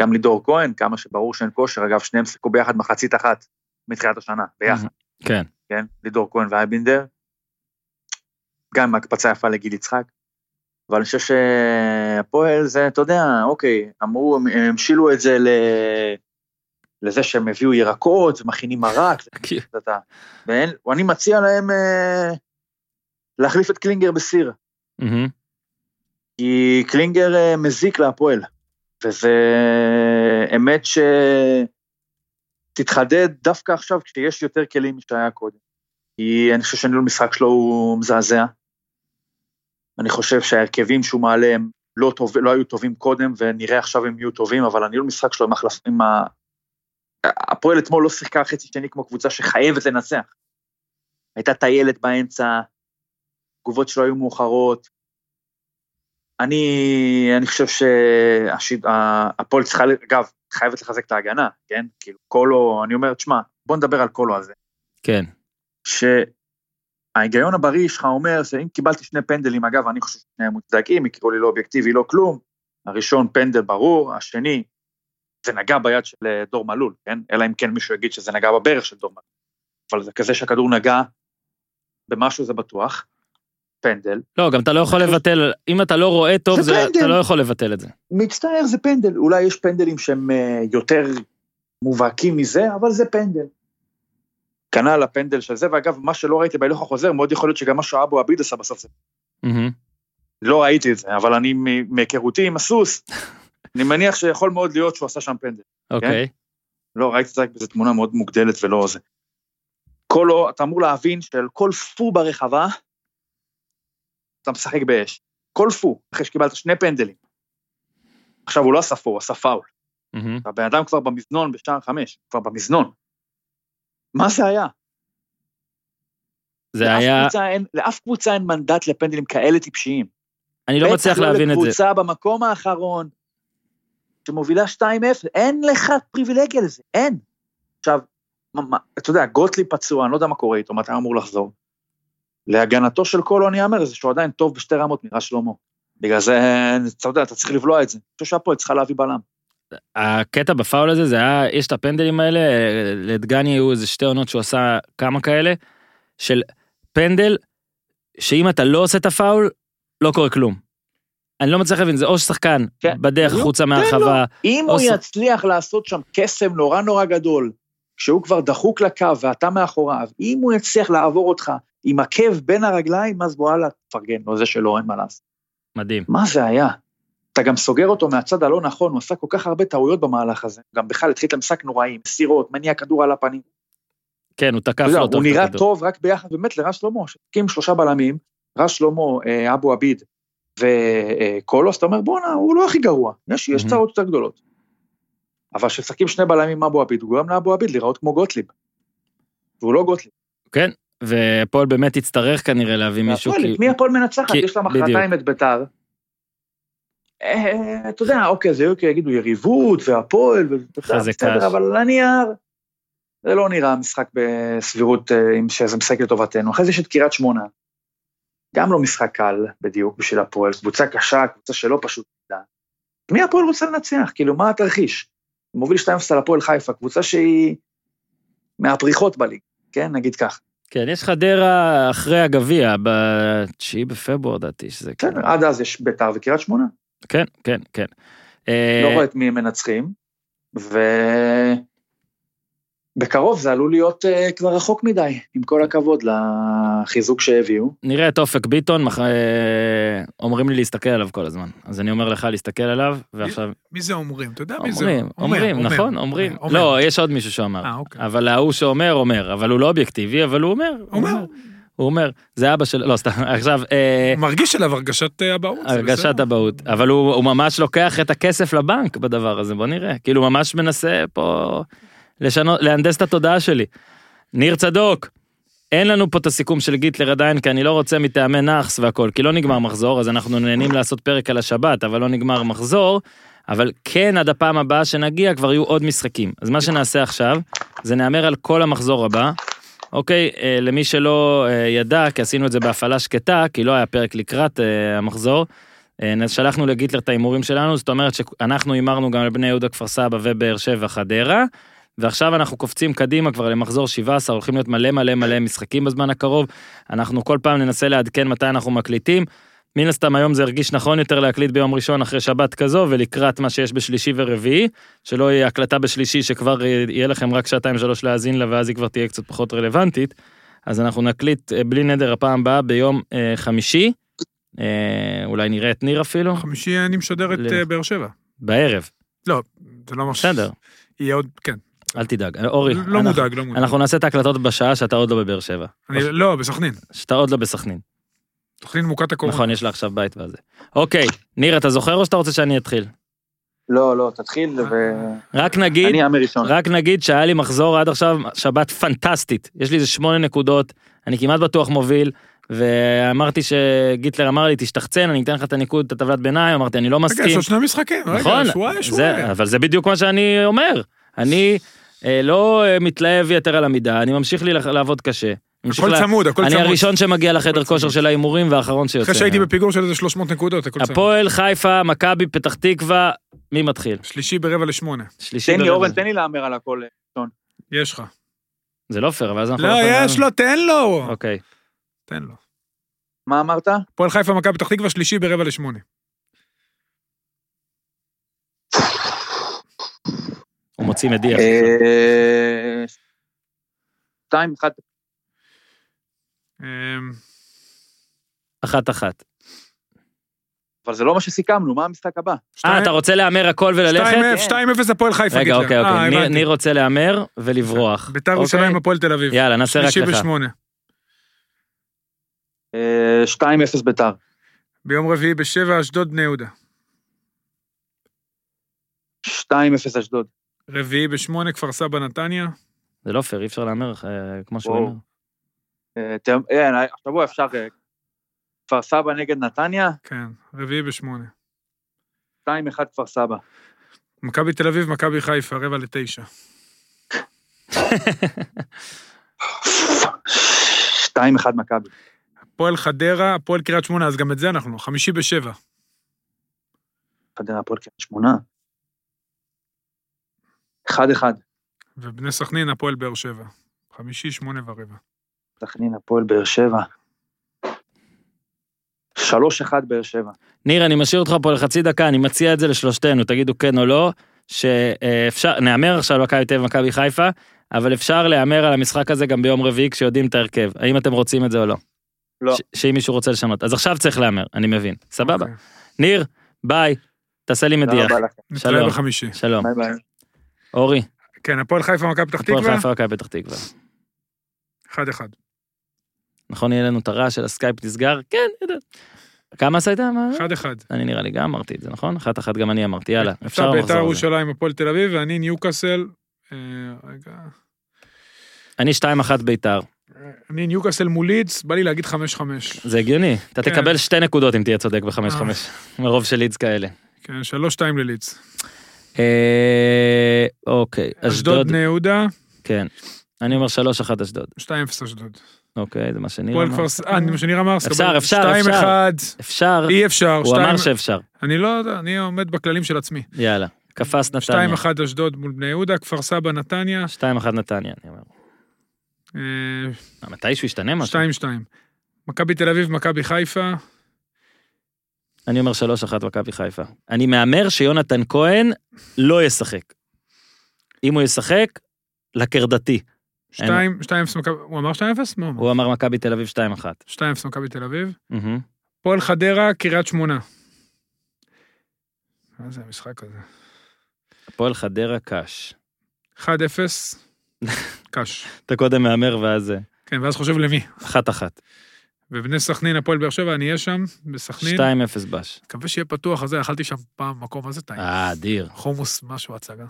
גם לידור כהן, כמה שברור שאין כושר, אגב, שניהם שיחקו ביחד מחצית אחת מתחילת השנה, ביחד. כן, כן, לידור כהן ואייבינדר. גם הקפצה יפה לגיל יצחק. אבל אני חושב שהפועל זה, אתה יודע, אוקיי, אמרו, הם המשילו את זה ל... לזה שהם הביאו ירקות ומכינים מרק, ואין, ואני מציע להם אה, להחליף את קלינגר בסיר, כי קלינגר אה, מזיק להפועל, וזה אמת שתתחדד דווקא עכשיו כשיש יותר כלים משהיה קודם. כי אני חושב שניהול משחק שלו הוא מזעזע. אני חושב שההרכבים שהוא מעלה הם לא, טוב, לא היו טובים קודם, ונראה עכשיו הם יהיו טובים, אבל הניהול משחק שלו עם החלפ... עם ה... הפועל אתמול לא שיחקה חצי שני כמו קבוצה שחייבת לנצח. הייתה טיילת באמצע, תגובות שלו היו מאוחרות. אני, אני חושב שהפועל צריכה, אגב, חייבת לחזק את ההגנה, כן? כאילו, קולו, אני אומר, תשמע, בוא נדבר על קולו הזה. כן, שההיגיון הבריא שלך אומר שאם קיבלתי שני פנדלים, אגב, אני חושב ששניהם מוצדקים, יקראו לי לא אובייקטיבי, לא כלום. הראשון פנדל ברור, השני, זה נגע ביד של אה, דור מלול, כן? אלא אם כן מישהו יגיד שזה נגע בברך של דור מלול. אבל זה כזה שהכדור נגע במשהו זה בטוח, פנדל. לא, גם אתה לא יכול לבטל, אם אתה לא רואה טוב, זה זה-. אתה לא יכול לבטל את זה. מצטער, זה פנדל. אולי יש פנדלים שהם אה, יותר מובהקים מזה, אבל זה פנדל. כנ"ל הפנדל של זה, ואגב, מה שלא ראיתי בהילוך החוזר, מאוד יכול להיות שגם מה שאבו עביד עשה בסוף זה מהמם, לא ראיתי את זה, אבל אני מהיכרותי עם הסוס, אני מניח שיכול מאוד להיות שהוא עשה שם פנדל. אוקיי, לא, ראיתי את זה רק באיזו תמונה מאוד מוגדלת ולא זה. כל, אתה אמור להבין שעל כל פו ברחבה, אתה משחק באש. כל פו, אחרי שקיבלת שני פנדלים. עכשיו, הוא לא עשה פור, הוא עשה פאול. מהמם. הבן אדם כבר במזנון בשער חמש, כבר במזנון. מה זה היה? זה לאף היה, קבוצה אין, לאף קבוצה אין מנדט לפנדלים כאלה טיפשיים. אני לא מצליח להבין את זה. בטח לא לקבוצה במקום האחרון, שמובילה 2-0, אין לך פריבילגיה לזה, אין. עכשיו, מה, מה, אתה יודע, גוטליב פצוע, אני לא יודע מה קורה איתו, מתי הוא אמור לחזור. להגנתו של קולו אני אאמר, זה שהוא עדיין טוב בשתי רמות מרז שלמה. בגלל זה, אתה יודע, אתה צריך לבלוע את זה. אני חושב שהפועל צריכה להביא בלם. הקטע בפאול הזה, זה היה, יש את הפנדלים האלה, לדגני היו איזה שתי עונות שהוא עשה כמה כאלה, של פנדל, שאם אתה לא עושה את הפאול, לא קורה כלום. אני לא מצליח להבין, זה או ששחקן כן. בדרך לא, החוצה תן לו. מהרחבה, אם הוא ס- יצליח לעשות שם קסם נורא נורא גדול, כשהוא כבר דחוק לקו ואתה מאחוריו, אם הוא יצליח לעבור אותך עם עקב בין הרגליים, אז וואלה, תפרגן לו, זה שלו, אין מה לעשות. מדהים. מה זה היה? אתה גם סוגר אותו מהצד הלא נכון, הוא עשה כל כך הרבה טעויות במהלך הזה. גם בכלל התחיל את המשחק נוראי, מסירות, מניע כדור על הפנים. כן, הוא תקף הוא טוב את נראה. טוב רק ביחד באמת לרז שלמה, שקים שלושה בלמים, רז שלמה, אה, אבו עביד וקולוס, אתה אומר בואנה, הוא לא הכי גרוע, יש, יש. צרות יותר גדולות. אבל כשמשחקים שני בלמים עם אבו עביד, הוא גורם לאבו עביד להיראות כמו גוטליב. והוא לא גוטליב. כן, והפועל באמת יצטרך כנראה להביא מישהו, והפועל, כי... מי הפועל מנצחת? כי- יש לה. מחרתיים את ביתר. אה, אתה יודע, אוקיי, זה יהיו יגידו יריבות והפועל. בסדר, אבל על הנייר, זה לא נראה משחק בסבירות אה, שזה משחק לטובתנו. אחרי זה יש את קריית שמונה. גם לא משחק קל בדיוק בשביל הפועל, קבוצה קשה, קבוצה שלא פשוט נדע. מי הפועל רוצה לנצח? כאילו, מה התרחיש? מוביל 2-0 על הפועל חיפה, קבוצה שהיא מהפריחות בליג, כן? נגיד כך. כן, יש חדרה אחרי הגביע, ב-9 בפברואר, לדעתי, שזה... בסדר, עד אז יש ביתר וקריית שמונה. כן, כן, כן. אה, לא רואה את מי הם מנצחים, ובקרוב זה עלול להיות uh, כבר רחוק מדי, עם כל הכבוד לחיזוק שהביאו. נראה את אופק ביטון, מח... אה, אומרים לי להסתכל עליו כל הזמן. אז אני אומר לך להסתכל עליו, ועכשיו... מי זה אומרים? אתה יודע מי זה? אומרים, אומר, אומרים, אומר, נכון, אומרים. אומר. לא, יש עוד מישהו שאמר. אה, אוקיי. אבל ההוא שאומר, אומר. אבל הוא לא אובייקטיבי, אבל הוא אומר. הוא אומר. הוא אומר, זה אבא של... לא, סתם, עכשיו... אה, מרגיש עליו הרגשת אה, אבהות. הרגשת. אבהות, אבל הוא, הוא ממש לוקח את הכסף לבנק בדבר הזה, בוא נראה. כאילו ממש מנסה פה לשנות, להנדס את התודעה שלי. ניר צדוק, אין לנו פה את הסיכום של גיטלר עדיין, כי אני לא רוצה מטעמי נאחס והכל, כי לא נגמר מחזור, אז אנחנו נהנים לעשות פרק על השבת, אבל לא נגמר מחזור, אבל כן עד הפעם הבאה שנגיע כבר יהיו עוד משחקים. אז מה שנעשה עכשיו, זה נהמר על כל המחזור הבא. אוקיי, אה, למי שלא אה, ידע, כי עשינו את זה בהפעלה שקטה, כי לא היה פרק לקראת אה, המחזור, שלחנו לגיטלר את ההימורים שלנו, זאת אומרת שאנחנו הימרנו גם על בני יהודה כפר סבא ובאר שבע חדרה, ועכשיו אנחנו קופצים קדימה כבר למחזור 17, הולכים להיות מלא מלא מלא משחקים בזמן הקרוב, אנחנו כל פעם ננסה לעדכן מתי אנחנו מקליטים. מן הסתם היום זה הרגיש נכון יותר להקליט ביום ראשון אחרי שבת כזו ולקראת מה שיש בשלישי ורביעי, שלא יהיה הקלטה בשלישי שכבר אה, יהיה לכם רק שעתיים שלוש להאזין לה ואז היא כבר תהיה קצת פחות רלוונטית. אז אנחנו נקליט אה, בלי נדר הפעם הבאה ביום אה, חמישי, אה, אולי נראה את ניר אפילו, חמישי אני משדר את ל- אה, באר שבע. בערב, לא, זה לא ממש... בסדר, יהיה עוד, כן. אל תדאג, אורי, לא אנחנו- מודאג, לא מודאג. אנחנו נעשה את ההקלטות בשעה שאתה עוד לא בבאר שבע, אני- לא, בסכנין. שאתה עוד לא בסכנין, סכנין מוכת הקורונה. נכון, יש לה עכשיו בית וזה. אוקיי, ניר, אתה זוכר או שאתה רוצה שאני אתחיל? לא, לא, תתחיל, רק נגיד, ואני אאמר ראשון. רק נגיד שהיה לי מחזור עד עכשיו שבת פנטסטית. יש לי איזה שמונה נקודות, אני כמעט בטוח מוביל, ואמרתי שגיטלר אמר לי תשתחצן, אני אתן לך את הניקוד, את הטבלת ביניים, אמרתי אני לא רגע, יש מסכים. עוד שני משחקים. נכון, רגע, שבועיים, זה, שבועיים. אבל זה בדיוק מה שאני אומר. אני אה, לא אה, מתלהב יתר על המידה, אני ממשיך לי לעבוד קשה. הכל צמוד, הכל צמוד. אני הראשון שמגיע לחדר כושר של ההימורים והאחרון שיוצא. אחרי שהייתי בפיגור של איזה 300 נקודות, הכל צמוד. הפועל, חיפה, מכבי, פתח תקווה, מי מתחיל? שלישי ברבע לשמונה. שלישי ברבע. תן לי אורן, תן לי להמר על הכל. שון. יש לך. זה לא פייר, ואז אנחנו... לא, לא יש לו, תן לו! אוקיי. תן לו. מה אמרת? הפועל חיפה, מכבי פתח תקווה, שלישי ברבע לשמונה. הוא מוציא מדיח. אה, 2-1 אמ, אחת-אחת. אבל זה לא מה שסיכמנו, מה המשחק הבא? אה, אתה רוצה להמר הכל וללכת? 2-0 כן. הפועל חיפה. רגע, אוקיי, אוקיי. אה, ניר רוצה להמר ולברוח. ביתר ירושלים אוקיי. הפועל תל אביב. יאללה, נעשה רק לך. 2-0 אה, ביתר. ביום רביעי בשבע, אשדוד בני יהודה. 2-0 אשדוד. רביעי בשמונה, כפר סבא נתניה. זה לא פייר, אי אפשר להמר אה, כמו שהוא אומר. אה, ת- אין, השבוע אפשר... אה, כפר סבא נגד נתניה, כן, רביעי בשמונה. 2-1 כפר סבא. מכבי תל אביב, מכבי חיפה, רבע לתשע. 2-1 מכבי. הפועל חדרה, הפועל קריית שמונה, אז גם את זה אנחנו. חמישי בשבע. חדרה הפועל קריית שמונה. 1-1. ובני סכנין, הפועל באר שבע. חמישי, שמונה ורבע. סכנין הפועל באר שבע. 3-1 באר שבע. ניר, אני משאיר אותך פה לחצי דקה, אני מציע את זה לשלושתנו, תגידו כן או לא, שאפשר, נהמר עכשיו על מכבי תל אביב ומכבי חיפה, אבל אפשר להמר על המשחק הזה גם ביום רביעי כשיודעים את ההרכב. האם אתם רוצים את זה או לא? לא. שאם מישהו רוצה לשנות. אז עכשיו צריך להמר, אני מבין. סבבה. אוקיי. ניר, ביי, תעשה לי מדיח. שלום. בחמישי. שלום. ביי ביי. אורי, כן, הפועל חיפה, מכבי פתח הפועל תקווה, חיפה מכבי פתח תקווה. אחד אחד. נכון, יהיה לנו את הרעש של הסקייפ נסגר? כן, יודע. כמה עשית? אחד אחד. אני נראה לי גם אמרתי את זה, נכון? אחת אחת גם אני אמרתי, יאללה, אפשר עכשיו ביתר לחזור על זה. ירושלים, הפועל תל אביב, ואני ניוקאסל. אה, רגע. אני 2-1 ביתר, אני ניוקאסל מול לידס, בא לי להגיד חמש חמש. זה הגיוני. אתה כן. תקבל שתי נקודות אם תהיה צודק ב-5-5, אה. מרוב של לידס כאלה. כן, שלוש שתיים ללידס. אה, אוקיי, אשדוד אשדוד, בני יהודה, כן. אני אומר 3-1 אשדוד. שתיים אפס אשדוד. אוקיי, זה מה שניר אמר. כפר סבא, אה, מה שניר אמר, אפשר. אפשר, אפשר. אחד, אפשר, אי אפשר, הוא אמר שאפשר. אני לא יודע, אני עומד בכללים של עצמי. יאללה, קפץ נתניה. שתיים אחד אשדוד מול בני יהודה, כפר סבא נתניה, 2-1 נתניה, אני אומר. אה, אה, מתישהו ישתנה משהו. שתיים שתיים. מכבי תל אביב, מכבי חיפה, אני אומר 3-1 מכבי חיפה. אני מהמר שיונתן כהן לא ישחק. אם הוא ישחק, לקרדתי. שתיים, שתיים אפס מכבי, הוא אמר שתיים אפס? מה הוא אמר? מכבי תל אביב 2-1. שתיים אפס מכבי תל אביב. הפועל חדרה, קריית שמונה. מה זה המשחק הזה? הפועל חדרה קאש. 1-0, קש. אתה קודם מהמר ואז זה. כן, ואז חושב למי. אחת אחת. ובני סכנין, הפועל באר שבע, אני אהיה שם, בסכנין. 2-0 בש. מקווה שיהיה פתוח, אז אכלתי שם פעם מקום, מה זה טעים? אה, אדיר. חומוס, משהו, הצגה.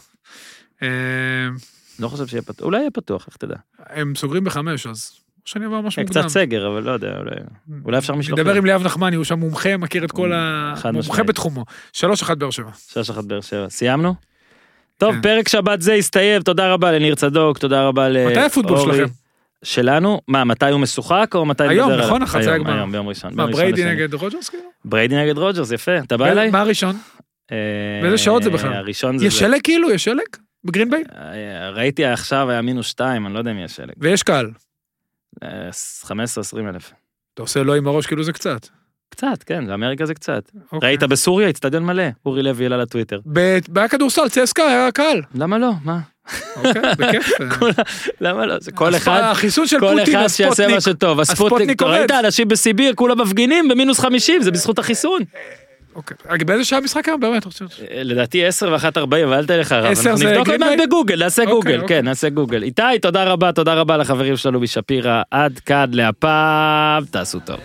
לא חושב שיהיה פתוח. אולי יהיה פתוח, איך תדע. הם סוגרים בחמש, אז שאני אבוא משהו אה, מוקדם. קצת סגר, אבל לא יודע, אולי... אולי אפשר מישהו נדבר. עם ליאב נחמני, הוא שם מומחה, מכיר את כל ה... חד מומחה. בתחומו. שלוש אחת באר שבע. 6-1 באר שבע. סיימנו? טוב, כן. פרק שבת זה הסתיים, תודה רבה לניר צדוק, תודה רבה לאורי. מתי הפוטבול שלכם? שלנו? מה, מתי הוא משוחק או מתי היום, נכון? החצי הגמר. היום, ביום ראשון. מה, בריידי. נגד רוג'רס כאילו? בריידי נגד רוג'רס, יפה. אתה בא אליי? מה הראשון? אה, באיזה שעות זה בכלל? הראשון זה יש. שלג כאילו? יש שלג? בגרינביי? אה, ראיתי עכשיו היה מינוס שתיים, אני לא יודע אם יש שלג. ויש קהל. אה, 15-20 אלף. אתה עושה לא עם הראש כאילו זה קצת. קצת, כן, באמריקה זה קצת. אוקיי. ראית בסוריה, אצטדיון מלא. אורי לוי העלה לטוויטר. ב- היה כדורסל, צסקה, היה קהל. למה לא? מה? אוקיי, בכיף. למה לא? כל אחד... החיסון של כל פוטין, אחד שיעשה הספוטניק. מה שטוב. הספוטניק, הספוטניק אתה ראית עובד. אנשים בסיביר, כולם מפגינים במינוס 50, זה בזכות החיסון. אוקיי. באיזה שעה המשחק היום? באמת, רוצה- אה, לדעתי 10 ו-1.40, אבל אל תלך הרב. 10 אנחנו זה נבדוק עוד מעט? בגוגל, נעשה אוקיי, גוגל, אוקיי. כן, נעשה גוגל. איתי, תודה רבה, תודה רבה לחברים שלנו בשפירא. עד כאן להפעם, תעשו טוב.